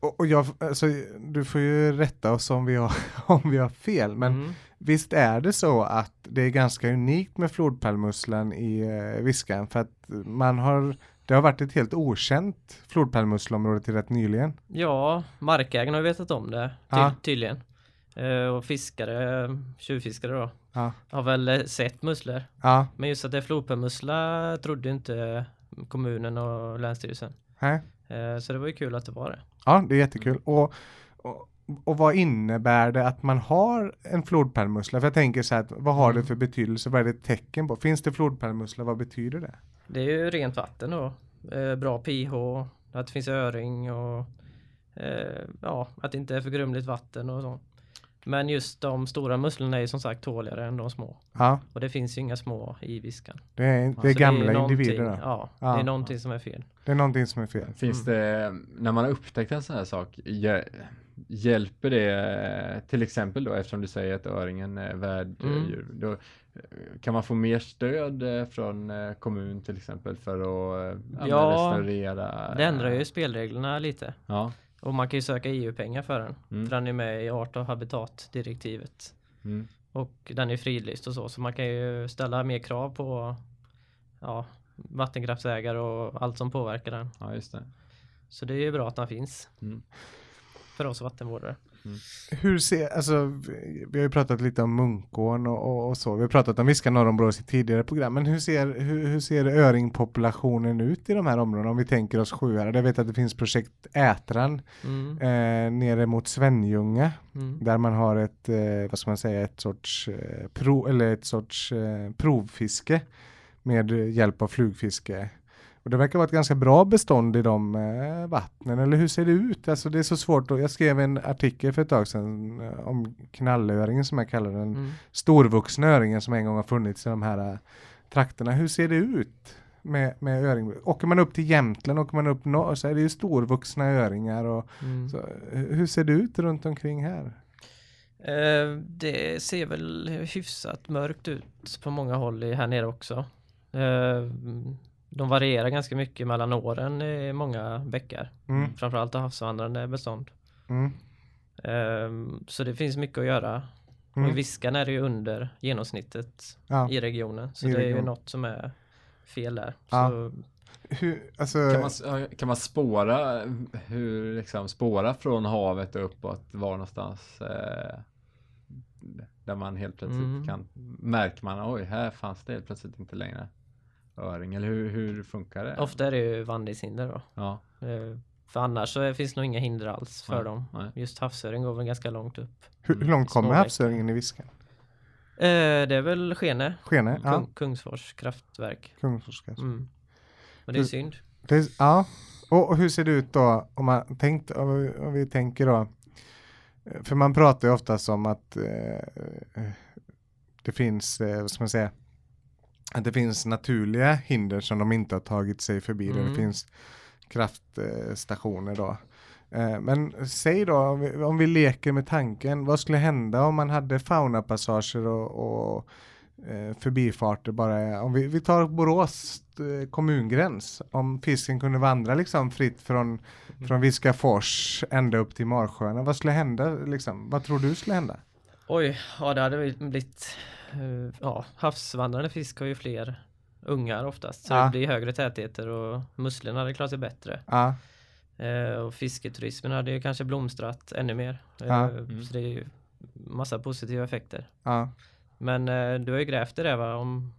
Och, och jag, alltså, du får ju rätta oss om vi har, om vi har fel, men Mm. visst är det så att det är ganska unikt med flodpärlmusslan i eh, Viskan för att man har, det har varit ett helt okänt flodpärlmusselområde till rätt nyligen. Ja, markägarna har vetat om det ty- Ja. tydligen. Eh, och fiskare, tjuvfiskare då, Ja, har väl eh, sett musslor. ja, Men just att det är flodpärlmussla trodde inte kommunen och länsstyrelsen. Eh, så det var ju kul att det var det. Ja det är jättekul. Och, och, och vad innebär det att man har en flodpärlmussla? För jag tänker så här, vad har det Mm. för betydelse? Vad är det ett tecken på? Finns det flodpärlmussla? Vad betyder det? Det är ju rent vatten då. Eh, bra pH, att det finns öring och eh, ja, att det inte är för grumligt vatten och så. Men just de stora musslorna är ju som sagt tåligare än de små. Ja, Och det finns ju inga små i Viskan. det är, det är Så det gamla någonting- individer. Ja, Ja. det är någonting som är fel. Det är någonting som är fel. Finns Mm. det, när man har upptäckt en sån här sak, hjä- hjälper det eh, till exempel då eftersom du säger att öringen är värddjur, Mm. då eh, kan man få mer stöd eh, från eh, kommun till exempel för att eh, ja, restaurera? Det ändrar eh, ju spelreglerna lite. Ja. Och man kan ju söka EU-pengar för den. Mm. För den är med i art och habitatdirektivet. Mm. Och den är fridlyst och så. Så man kan ju ställa mer krav på ja, vattenkraftsägare och allt som påverkar den. ja, just det. Så det är ju bra att den finns. Mm. För oss vattenvårdare. Hur ser, alltså, vi har ju pratat lite om Munkån och, och, och så. Vi har pratat om Viskan norrområdet i tidigare program. Men hur ser, hur, hur ser öringpopulationen ut i de här områdena? Om vi tänker oss Sjuhärad. Jag vet att det finns projekt Ätran Mm. eh, nere mot Svenljunga. Mm. Där man har ett, eh, vad ska man säga, ett sorts, eh, pro, eller ett sorts eh, provfiske med hjälp av flugfiske. Och det verkar vara ett ganska bra bestånd i de eh, vattnen, eller hur ser det ut? Alltså det är så svårt, jag skrev en artikel för ett tag sedan eh, om knallöringen som jag kallar den, Mm. storvuxna öringen som en gång har funnits i de här eh, trakterna. Hur ser det ut med, med öring? Åker man upp till Jämtland, åker man upp norr så är det ju storvuxna öringar och Mm. så, hur ser det ut runt omkring här? Eh, det ser väl hyfsat mörkt ut på många håll här nere också. Eh, de varierar ganska mycket mellan åren i många bäckar. Mm. Framförallt havsvandrande bestånd. Mm. Eh, så det finns mycket att göra Och i Mm. Viskan är det ju under genomsnittet Ja. i regionen. Så I det är ju något som är fel där. Ja. Så, Hur, alltså, Kan man, kan man spåra hur liksom spåra från havet uppåt var någonstans eh, där man helt plötsligt Mm. kan märker man oj här fanns det helt plötsligt inte längre öring eller hur, hur funkar det? ofta är det ju vandringshinder då. Ja, Eh, För annars så finns det nog inga hinder alls för Nej, dem. nej. Just havsöring går väl ganska långt upp. hur, hur långt kommer havsöringen i Viskan? Eh, det är väl Skene, Skene? Ja, Kung, Kungsfors kraftverk. Kungsforska. Mm. Och det är Hur- synd. Det är, ja, och, och hur ser det ut då om man tänkt, om vi, om vi tänker då, eh, för man pratar ju oftast om att eh, eh, det finns, eh, vad ska man säga, att det finns naturliga hinder som de inte har tagit sig förbi, där det Mm. finns kraftstationer då. Eh, Men säg då, om vi, om vi leker med tanken, vad skulle hända om man hade faunapassager och, och eh, förbifarter bara, om vi, vi tar Borås eh, kommungräns, om fisken kunde vandra liksom fritt från, från Viskafors ända upp till Marsjöarna, vad skulle hända liksom? Vad tror du skulle hända? Oj, ja det hade väl blivit Ja, havsvandrande fisk har ju fler ungar oftast. Så Ja. det blir högre tätheter och musslorna hade klarat sig bättre. Ja, Eh, och fisketurismen hade ju kanske blomstrat ännu mer. Eh, Ja. Mm. Så det är ju massa positiva effekter. ja. Men eh, du har ju grävt i det va? Om,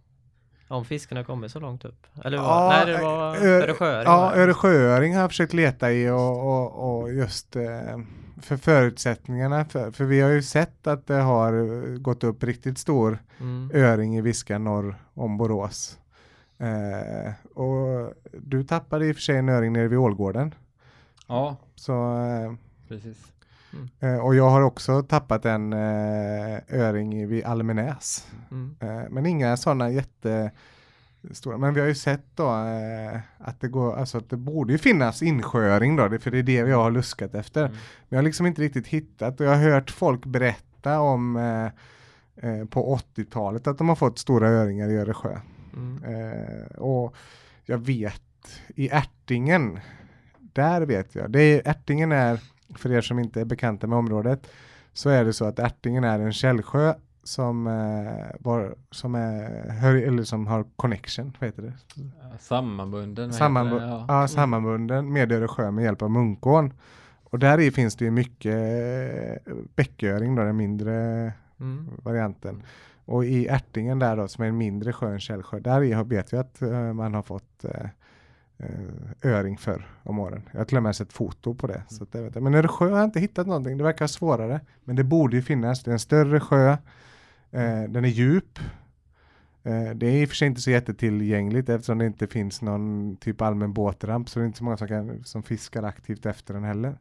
om fiskarna kommer så långt upp? Eller? Ja, Nej det var Ö- Öresjööring Ja? Öresjööring har jag försökt leta i och, och, och just eh, för förutsättningarna. För, för vi har ju sett att det har eh, gått upp riktigt stor Mm. öring i Viskan norr om Borås. Eh, och du tappade i och för sig en öring nere vid Ålgården. ja Så, eh, precis. Eh, och jag har också tappat en eh, öring vid Almenäs. Mm. Eh, men inga sådana jätte stora. Men vi har ju sett då eh, att det går, alltså att det borde ju finnas insjööring då, det- för det är det vi har luskat efter. Mm. Men jag har liksom inte riktigt hittat och jag har hört folk berätta om eh, eh, på 80-talet att de har fått stora öringar i Öresjö. Mm. Och jag vet i Ärtingen, där vet jag, det är, Ärtingen är, för er som inte är bekanta med området, så är det så att Ärtingen är en källsjö som, eh, var, som, är, hör, eller som har connection, vad heter det? Sammanbunden. Sammanbu- heter det? ja. ja. sammanbunden med Öresjö med hjälp av Munkån. Och där i finns det ju mycket eh, bäcköring då, den mindre Mm. varianten. Och i Ärtingen där då, som är en mindre sjö än Källsjö, där i har- vet jag att eh, man har fått eh, öring för om åren. Jag har till och med sett foto på det. Så att det vet jag. Men Öresjö har jag inte hittat någonting, det verkar svårare. Men det borde ju finnas, det är en större sjö, eh, den är djup. Eh, det är i och för sig inte så jättetillgängligt eftersom det inte finns någon typ allmän båtramp så det är inte så många som, kan, som fiskar aktivt efter den heller.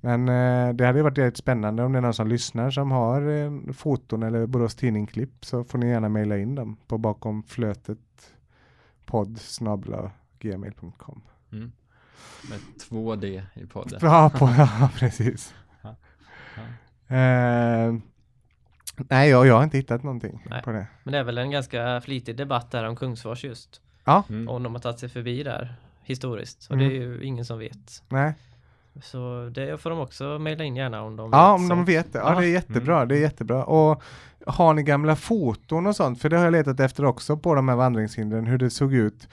Men eh, det hade ju varit jävligt spännande om det är någon som lyssnar som har eh, foton eller Borås Tidning-klipp så får ni gärna mejla in dem på bakom flötet podd gmail.com. Mm. Med två D i podden. Ja, på, ja precis. Ja. Eh, nej, jag, jag har inte hittat någonting Nej. på det. Men det är väl en ganska flitig debatt där om Kungsfors just. Ja, Mm. Om de har tagit sig förbi där historiskt. Och Mm. det är ju ingen som vet. nej. Så det får de också mejla in gärna om de Ja, vet om de sånt. vet det. Ja, Ja. det är jättebra. Det är jättebra. Och har ni gamla foton och sånt? För det har jag letat efter också på de här vandringshindren, hur det såg ut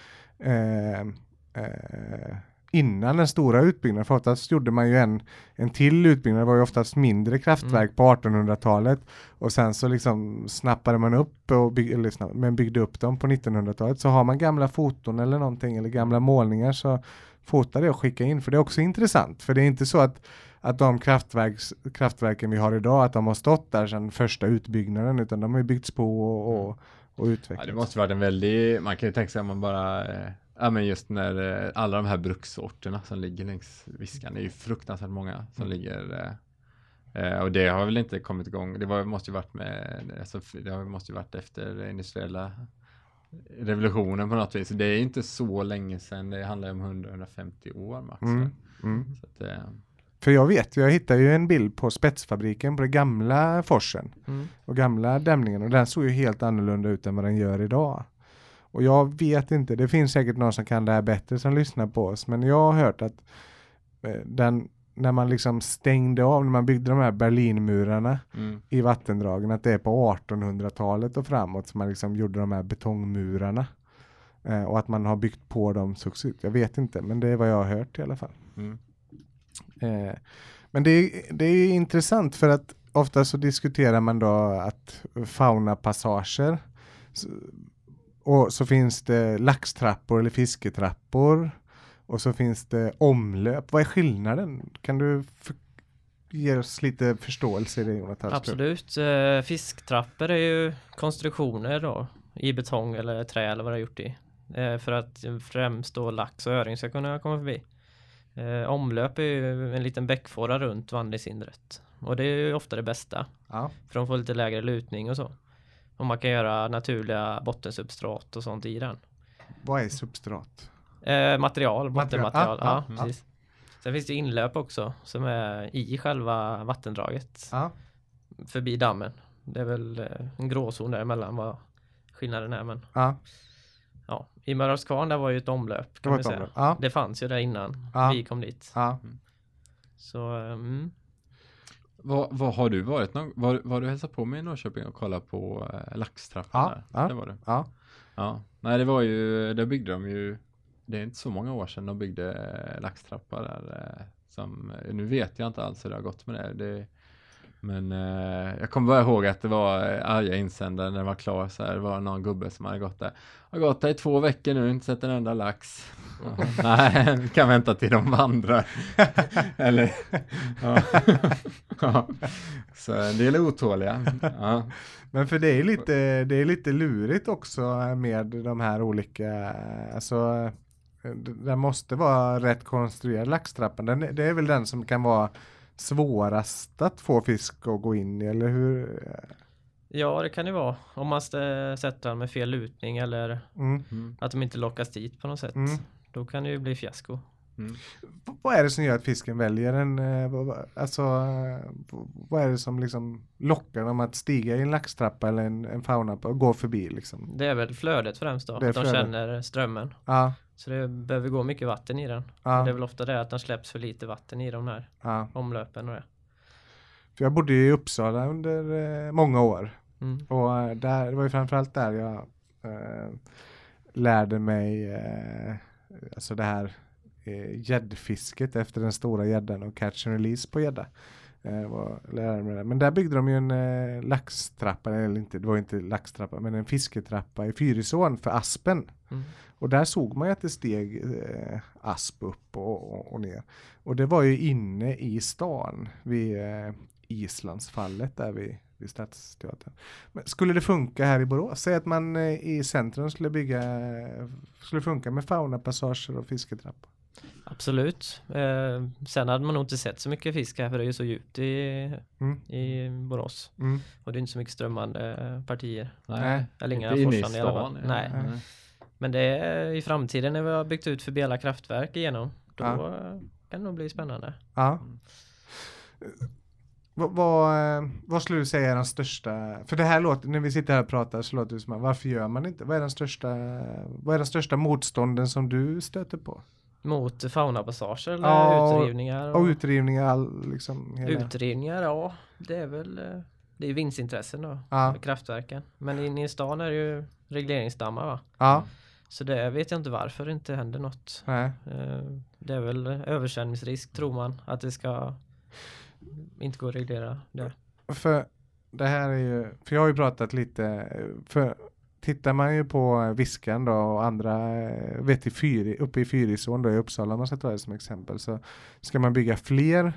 innan den stora utbyggnaden. För oftast gjorde man ju en, en till utbyggnad, det var ju oftast mindre kraftverk Mm. på 1800-talet. Och sen så liksom snappade man upp och bygg, eller snapp, men byggde upp dem på 1900-talet. Så har man gamla foton eller någonting eller gamla målningar så fota det och skicka in. För det är också intressant. För det är inte så att att de kraftverks, kraftverken vi har idag, att de har stått där sedan första utbyggnaden, utan de har byggts på och, och, och Ja, utvecklats. det måste varit en väldig, man kan ju tänka sig om man bara, eh, ja men just när eh, alla de här bruksorterna som ligger längs Viskan, det är ju fruktansvärt många som Mm. ligger eh, eh, och det har väl inte kommit igång, det var, måste ju varit med, alltså, det måste ju varit efter industriella revolutionen på något vis. Det är inte så länge sedan, det handlar om 100-150 år max. Mm, mm. Så att, eh, För jag vet, jag hittade ju en bild på spetsfabriken på den gamla forsen Mm. och gamla dämningen och den såg ju helt annorlunda ut än vad den gör idag. Och jag vet inte, det finns säkert någon som kan det här bättre som lyssnar på oss, men jag har hört att eh, den, när man liksom stängde av, när man byggde de här Berlinmurarna Mm. i vattendragen, att det är på 1800-talet och framåt som man liksom gjorde de här betongmurarna. Eh, och att man har byggt på dem successivt. Jag vet inte, men det är vad jag har hört i alla fall. Mm. Eh, men det är, det är intressant för att ofta så diskuterar man då att faunapassager och så finns det laxtrappor eller fisketrappor och så finns det omlöp. Vad är skillnaden? Kan du ge oss lite förståelse i det Jonathan? Absolut. Eh, fisktrappor är ju konstruktioner då i betong eller trä eller vad det är gjort i. Eh, för att främst då lax och öring ska kunna komma förbi. Eh, omlöp är ju en liten bäckfåra runt vandringshindret. Och det är ju ofta det bästa. Ja. För de får lite lägre lutning och så. Och man kan göra naturliga bottensubstrat och sånt i den. Vad är substrat? Eh, material, bottenmaterial. Ah, ah, ja, ah. precis. Sen finns det inlöp också som är i själva vattendraget. Förbi dammen. Det är väl eh, en gråzon däremellan vad skillnaden är. Men Ja. i Mörrövskvarn där var ju ett omlöp Det kan man säga. omlöp. Ja. Det fanns ju där innan Ja. vi kom dit. Ja. Så mm. Vad, vad har du varit någon, var, var du hälsat på mig i Norrköping och kollat på eh, laxtrappan Ja, där? ja. Det var det. Ja. Ja, nej det var ju, där byggde de ju, det är inte så många år sedan de byggde eh, laxtrappa där. eh, Som, nu vet jag inte alls hur det har gått med det. det men eh, jag kommer bara ihåg att det var eh, arga insändare när det var klar så här, det var någon gubbe som hade gått där. Har gått där i två veckor nu, inte sett en enda lax. Ja, nej, vi kan vänta till de vandrar. Eller, ja. ja. Så en del är otåliga. Ja. Men för det är lite, det är lite lurigt också med de här olika, alltså det det måste vara rätt konstruerad laxtrappan. Den, det är väl den som kan vara svårast att få fisk att gå in i, eller hur? Ja, det kan det vara. Om man sätter den med fel lutning eller Mm. Mm. att de inte lockas dit på något sätt. Mm. Då kan det ju bli fiasko. Mm. Vad är det som gör att fisken väljer en, eh, alltså vad är det som liksom lockar dem att stiga i en laxtrappa eller en, en fauna och gå förbi liksom? Det är väl flödet främst då. Att de flödet. känner strömmen. Ja, Så det behöver gå mycket vatten i den. ja, Det är väl ofta det att den släpps för lite vatten i de här ja. omlöpen och det. För jag bodde i Uppsala under eh, många år Mm. Och eh, där, det var ju framförallt där jag eh, lärde mig eh, alltså det här eh, gäddfisket efter den stora gäddan och catch and release på gädda. Eh, det. men där byggde de ju en eh, laxtrappa, eller inte, det var inte laxtrappa, men en fisketrappa i Fyrisån för aspen. Mm. Och där såg man ju att det steg eh, asp upp och, och, och ner. Och det var ju inne i stan vid eh, Islandsfallet där vid, vid Stadsteatern. Men skulle det funka här i Borås? Säg att man eh, i centrum skulle bygga, skulle funka med faunapassager och fisketrappor. Absolut. Eh, sen hade man nog inte sett så mycket fisk här för det är ju så djupt i, Mm. i Borås. Mm. Och det är inte så mycket strömmande partier. Nej, Eller inga inte inne i i alla fall. stan. ja. Nej. Nej. Men det är i framtiden när vi har byggt ut förbi alla kraftverk igenom. Då Ja. eh, kan det nog bli spännande. Ja. Mm. Vad, vad, eh, vad skulle du säga är den största, för det här låter, när vi sitter här och pratar så låter det som att varför gör man inte? Vad är den största, vad är den största motstånden som du stöter på? Mot faunapassager eller Ja, och- utrivningar? Och utrivningar, all, liksom hela. Utrivningar, ja. Det är väl eh, det är vinstintressen då. Ja. Kraftverken. Men inne i stan är det ju regleringsdammar va? Ja, Så det vet jag inte varför det inte händer något. nej. Eh, Det är väl översvämningsrisk tror man att det ska inte gå att reglera det. För det här är ju, för jag har ju pratat lite, för tittar man ju på eh, Viskan då och andra, eh, vet i Fyri, uppe i Fyrisån då i Uppsala om man ska ta det som exempel så ska man bygga fler,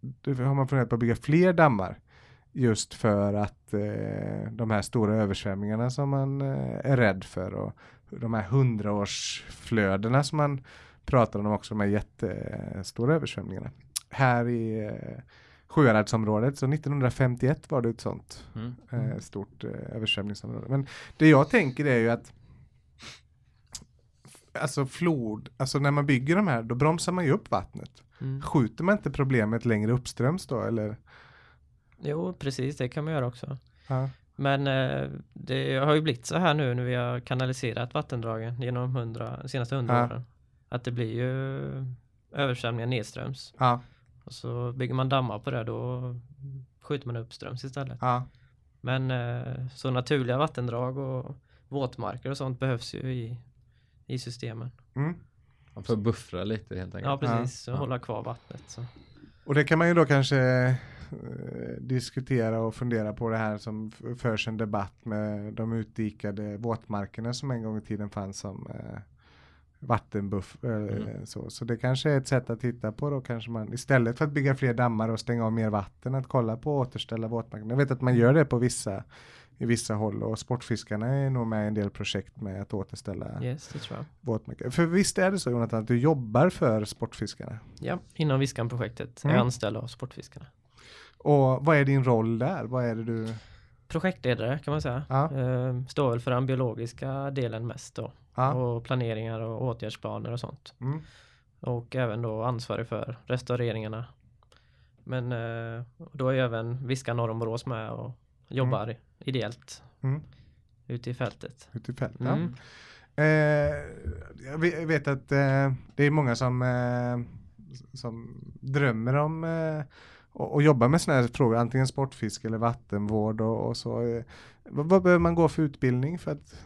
då har man funderat på att bygga fler dammar just för att eh, de här stora översvämningarna som man eh, är rädd för och de här hundraårsflödena som man pratar om också, de här jättestora översvämningarna. Här i eh, Sjuhäradsområdet, så 1951 var det ett sånt Mm. eh, stort eh, översvämningsområde. Men det jag tänker är ju att Alltså flod, alltså när man bygger de här då bromsar man ju upp vattnet. Mm. Skjuter man inte problemet längre uppströms då eller? Jo, precis det kan man göra också. Ja, Men eh, det har ju blivit så här nu när vi har kanaliserat vattendragen genom hundra, senaste hundra Ja. åren. Att det blir ju översvämningar nedströms. ja, Och så bygger man dammar på det då skjuter man uppströms istället. Ja. Men eh, så naturliga vattendrag och våtmarker och sånt behövs ju i, i systemen. Mm. Man får buffra lite helt enkelt. Ja precis, och Ja. hålla kvar vattnet. Så. Och det kan man ju då kanske eh, diskutera och fundera på det här som förs en debatt med de utdikade våtmarkerna som en gång i tiden fanns som eh, vattenbuff. Eh, Mm. så. så det kanske är ett sätt att titta på då kanske man istället för att bygga fler dammar och stänga av mer vatten att kolla på att återställa våtmarkerna. Jag vet att man gör det på vissa i vissa håll och sportfiskarna är nog med i en del projekt med att återställa Yes, våtmarker. För visst är det så Jonathan att du jobbar för sportfiskarna? Ja, inom Viskan-projektet är Mm. jag anställd av Sportfiskarna. Och vad är din roll där? Vad är det du Projektledare kan man säga. Ja. Eh, står väl för den biologiska delen mest då. Ja. Och planeringar och åtgärdsplaner och sånt. Mm. Och även då ansvarig för restaureringarna. Men eh, då är även Viskan norr om Borås med och jobbar ideellt Mm. ute i fältet. Ute i fält. Mm. Ja. Eh, jag ve- jag vet att eh, det är många som, eh, som drömmer om eh, och, och jobba med sådana här frågor, antingen sportfiske eller vattenvård och, och så. Eh, vad, vad behöver man gå för utbildning för att?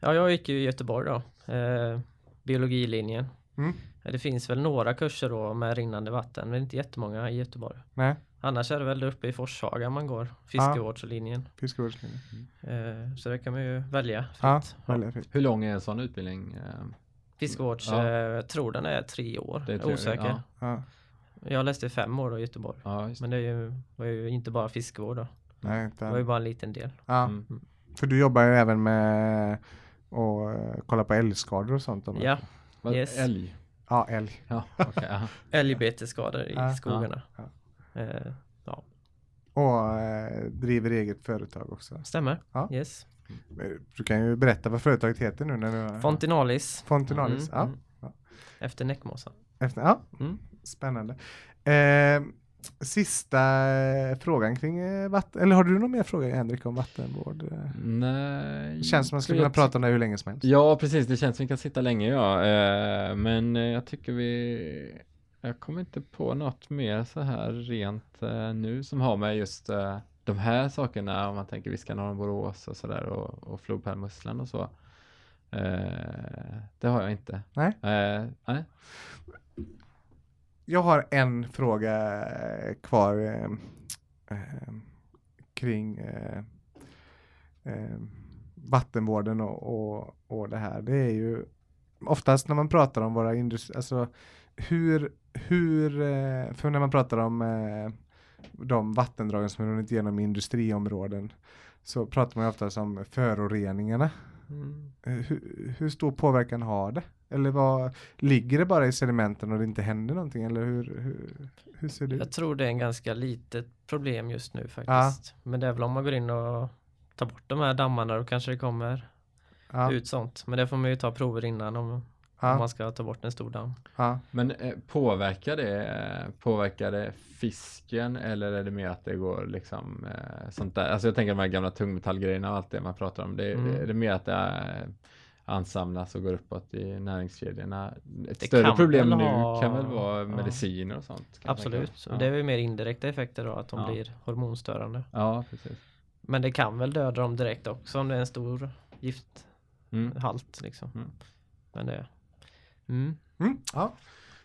Ja, jag gick ju i Göteborg då. Eh, biologilinjen. Mm. Det finns väl några kurser då med rinnande vatten, men inte jättemånga i Göteborg. Nej, Annars är det väl där uppe i Forshaga man går, fiskevårdslinjen. fiskevårdslinje. Eh, så det kan man ju välja Ja, fritt. väldigt fint. Hur lång är en sån utbildning? Eh, Fiskevårds, Ja. eh, tror den är tre år. Det är tre osäker. ja. Ja, Jag läste fem år då i Göteborg. Ja. Men det är ju, var ju inte bara fiskevård då. nej, Det var ju bara en liten del. ja. Mm. För du jobbar ju även med att kolla på älgskador och sånt. om Ja, Vad- Yes. Älg? Ja, älg. Ja, ja. älgbetesskador i Ja, skogarna. ja, Eh, Och eh, driver eget företag också. stämmer. Ja. Yes. Du kan ju berätta vad företaget heter nu när du Fontinalis. Fontinalis. Mm, ja. mm. Ja. Efter näckmossa. Efter, ja. Mm. Spännande. Eh, sista eh, frågan kring eh, vatten, eller har du någon mer fråga Henrik om vattenvård? Nej. Det känns som man skulle kunna prata om det hur länge som helst. Ja, precis. Det känns som vi kan sitta länge, ja. Eh, men jag tycker vi... Jag kommer inte på något mer så här rent nu som har med just de här sakerna, om man tänker Viskan norr om Borås och sådär och, och flodpärlmusslan och så. Eh, det har jag inte. Nej. Eh, nej. Jag har en fråga eh, kvar eh, eh, kring eh, eh, vattenvården och, och, och det här. Det är ju oftast när man pratar om våra industrier, alltså hur, hur, eh, för när man pratar om eh, de vattendragen som runnit igenom industriområden så pratar man oftast om föroreningarna. Mm. Hur, hur stor påverkan har det? Eller vad, ligger det bara i sedimenten och det inte händer någonting? Eller hur, hur, hur ser det Jag ut? tror det är en ganska litet problem just nu faktiskt. Men det är väl om man går in och tar bort de här dammarna då kanske det kommer Ja, ut sånt. Men det får man ju ta prover innan om, om ja, man ska ta bort en stor damm. ja. Men eh, påverkar det, eh, påverkar det fisken eller är det mer att det går liksom eh, sånt där? Alltså jag tänker de här gamla tungmetallgrejerna och allt det man pratar om. Det, Mm. det, är det mer att det eh, ansamlas och går uppåt i näringskedjorna? Ett Det större problem nu ha- kan väl vara ja. mediciner och sånt? Absolut. Ja. Och det är ju mer indirekta effekter då att de Ja. blir hormonstörande. Ja, precis. Men det kan väl döda dem direkt också om det är en stor gifthalt Mm. liksom. Mm. Men det... Mm. Mm, ja.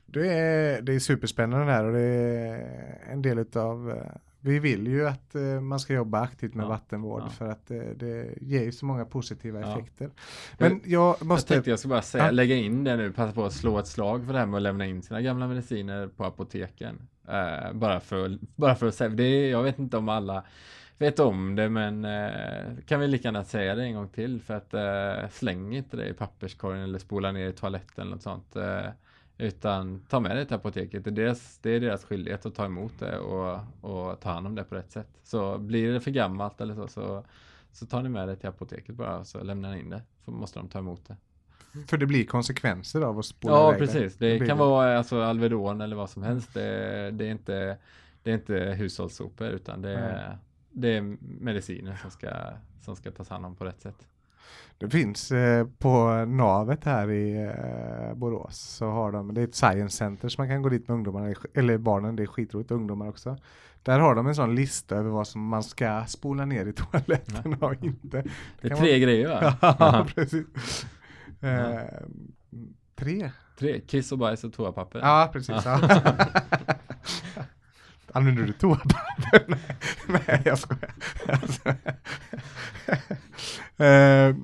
Det, är, det är superspännande här och det är en del utav vi vill ju att eh, man ska jobba aktivt med Ja, vattenvård ja. för att det, det ger ju så många positiva Ja. effekter. Men jag Jag måste... tänkte jag ska bara säga, Ja. lägga in det nu, passa på att slå ett slag för det här med att lämna in sina gamla mediciner på apoteken. Eh, bara, för, bara för att säga, det jag vet inte om alla vet om det, men eh, kan vi lika gärna säga det en gång till för att eh, släng inte det i papperskorgen eller spola ner i toaletten eller något sånt. Utan ta med det till apoteket. Det är, deras, det är deras skyldighet att ta emot det och, och ta hand om det på rätt sätt. Så blir det för gammalt eller så, så, så tar ni med det till apoteket bara och så lämnar ni in det. Så måste de ta emot det. För det blir konsekvenser av att spola Ja, iväg precis. Det, blir kan vara alltså Alvedon eller vad som helst. Det, det, är, inte, det är inte hushållssopor utan det är, det är mediciner som ska, som ska tas hand om på rätt sätt. Det finns eh, på navet här i eh, Borås så har de, det är ett science center så man kan gå dit med ungdomarna, eller barnen, det är skitroligt, ungdomar också. Där har de en sån lista över vad som man ska spola ner i toaletten och inte. Det är tre vara- grejer va? Ja, precis. Eh, tre? Tre, kiss och bajs och toapapper. Ja, precis. Ja. Använder du toapapper? Nej, Nej, jag skojar. Alltså. Eh,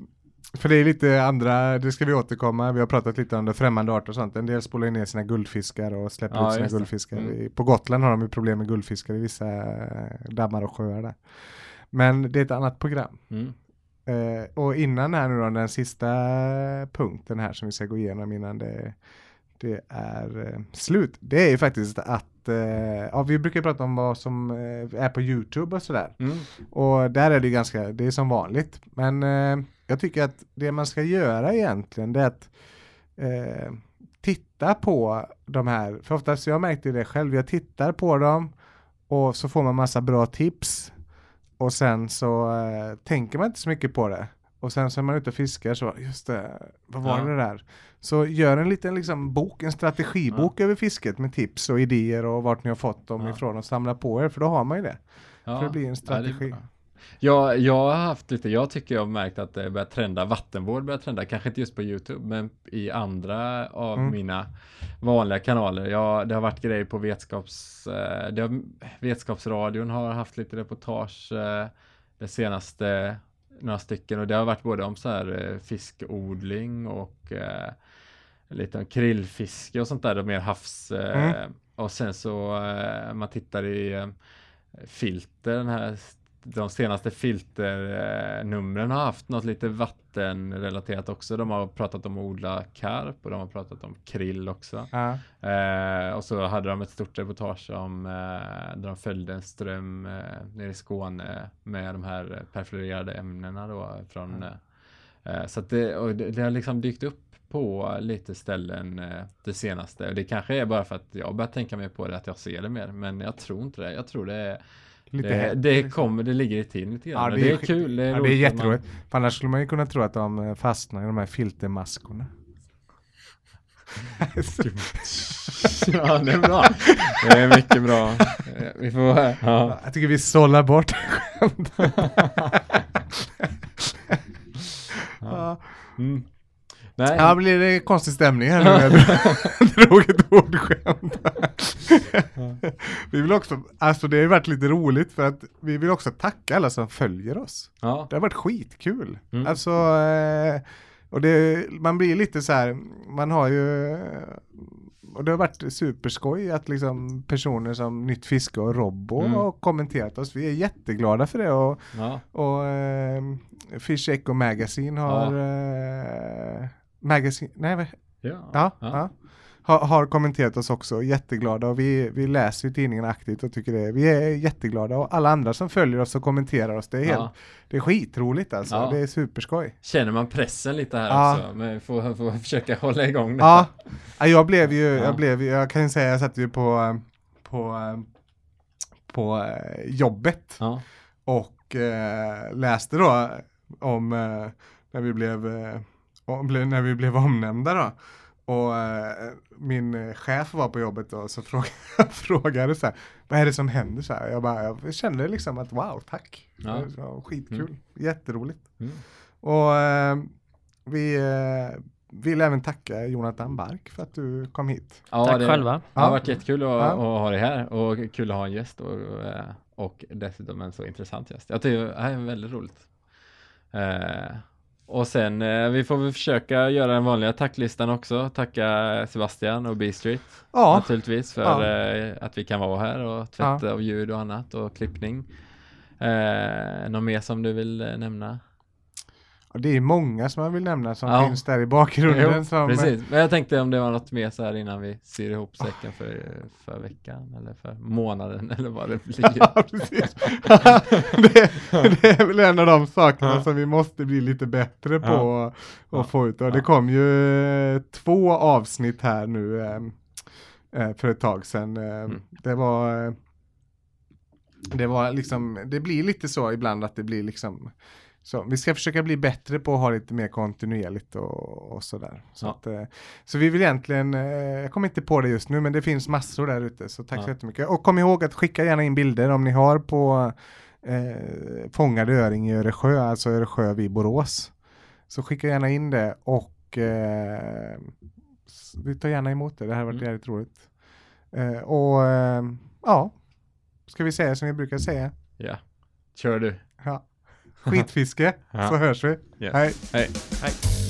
för det är lite andra, det ska vi återkomma, vi har pratat lite om det, främmande arter och sånt. En del spolar ner sina guldfiskar och släpper Ja, ut sina guldfiskar. Mm. På Gotland har de ju problem med guldfiskar i vissa eh, dammar och sjöar där. Men det är ett annat program. Mm. Eh, och innan här nu då, den sista punkten här som vi ska gå igenom innan det, det är eh, slut. Det är ju faktiskt att, eh, ja vi brukar prata om vad som eh, är på YouTube och sådär. Mm. Och där är det ganska, det är som vanligt. Men eh, jag tycker att det man ska göra egentligen det är att eh, titta på de här, för oftast, jag märkte det själv, jag tittar på dem och så får man massa bra tips och sen så eh, tänker man inte så mycket på det. Och sen så är man ute och fiskar så, just det, vad var Ja. det där? Så gör en liten liksom bok, en strategibok över fisket med tips och idéer och vart ni har fått dem Ja. ifrån och samla på er, för då har man ju det. Ja. För det blir en Ja, strategi. Ja, jag har haft lite, jag tycker jag har märkt att det börjar trenda, vattenvård börjar trenda, kanske inte just på YouTube, men i andra av Mm. mina vanliga kanaler. Ja, det har varit grejer på vetskaps, eh, det har, Vetskapsradion har haft lite reportage eh, det senaste, några stycken, och det har varit både om så här eh, fiskodling och eh, lite om krillfiske och sånt där, och mer havs. Eh, Mm. Och sen så, eh, man tittar i eh, filter, den här, de senaste filternumren har haft något lite vattenrelaterat också. De har pratat om att odla karp och de har pratat om krill också. Ja. Eh, och så hade de ett stort reportage om eh, där de följde en ström eh, nere i Skåne med de här perfluorerade ämnena då från eh, eh, så att det, och det, det har liksom dykt upp på lite ställen eh, det senaste. Och det kanske är bara för att jag börjar tänka mer på det, att jag ser det mer. Men jag tror inte det. Jag tror det är Lite det, det liksom. kommer, det ligger i tiden lite grann. Ja, det det, är är sk- kul. Det är, Ja, det är roligt att man- jätteroligt. För annars skulle man ju kunna tro att de eh, fastnar i de här filtermaskorna. ja, det är bra. Det är mycket bra. Eh, Vi får, ja. Jag tycker vi sållar bort skämt. ja. Mm. Nej. ja, blir det konstig stämning här nu jag drog ett ordskämt. vi vill också, alltså det har ju varit lite roligt för att vi vill också tacka alla som följer oss. Ja. Det har varit skitkul. Mm. Alltså, eh, och det, man blir lite så här, man har ju, och det har varit superskoj att liksom personer som Nytt Fiske och Robbo Mm. har kommenterat oss. Vi är jätteglada för det och, Ja. och eh, Fish Echo Magazine har, eh, Magazine, nej vad- Ja. ja, ja. Har, har kommenterat oss också, jätteglada och vi, vi läser ju tidningen aktivt och tycker det, vi är jätteglada och alla andra som följer oss och kommenterar oss, det är, helt, det är skitroligt alltså, det är superskoj. Känner man pressen lite här också? Men får, får försöka hålla igång det. Ja, Ja, jag blev ju, Ja. jag blev jag kan ju säga, jag satt ju på, på, på eh, jobbet Ja. och eh, läste då om eh, när vi blev, eh, när vi blev omnämnda då. Och eh, min chef var på jobbet då, så frågade, frågade så här, vad är det som händer så här? Jag bara, jag kände liksom att wow, tack. Ja. Det var skitkul, Mm. jätteroligt. Mm. Och eh, vi eh, vill även tacka Jonathan Bark för att du kom hit. Ja, Tack det, själva. Det har varit jättekul att, Ja. att ha dig här och kul att ha en gäst och, eh, och dessutom en så intressant gäst. Jag tycker det här är väldigt roligt. Eh, och sen, eh, vi får väl försöka göra den vanliga tacklistan också. Tacka Sebastian och B-Street Ja, naturligtvis för Ja. eh, att vi kan vara här och tvätt av ljud och annat och klippning. Eh, något mer som du vill eh, nämna? Och det är många som man vill nämna som Ja. finns där i bakgrunden. Jo, som, Precis, men jag tänkte om det var något mer så här innan vi syr ihop säcken för, för veckan eller för månaden eller vad det blir. Ja, precis. det, det är väl en av de sakerna Ja. som vi måste bli lite bättre på Ja. att få ut. Och det kom ju eh, två avsnitt här nu eh, eh, för ett tag sedan. Eh, Mm. Det var eh, det var liksom, det blir lite så ibland att det blir liksom Så vi ska försöka bli bättre på att ha lite mer kontinuerligt och, och sådär. Så, Ja. att, eh, så vi vill egentligen, eh, jag kommer inte på det just nu, men det finns massor där ute. Så tack Ja. så jättemycket. Och kom ihåg att skicka gärna in bilder om ni har på eh, fångade öring i Öresjö, alltså Öresjö vid Borås. Så skicka gärna in det och eh, vi tar gärna emot det. Det här har varit Mm. jävligt roligt. Eh, och eh, ja, ska vi säga som vi brukar säga. Ja. Kör du. Ja. Skitfiske, Ja. så hörs vi. Ja. Hej. Hej. Hej.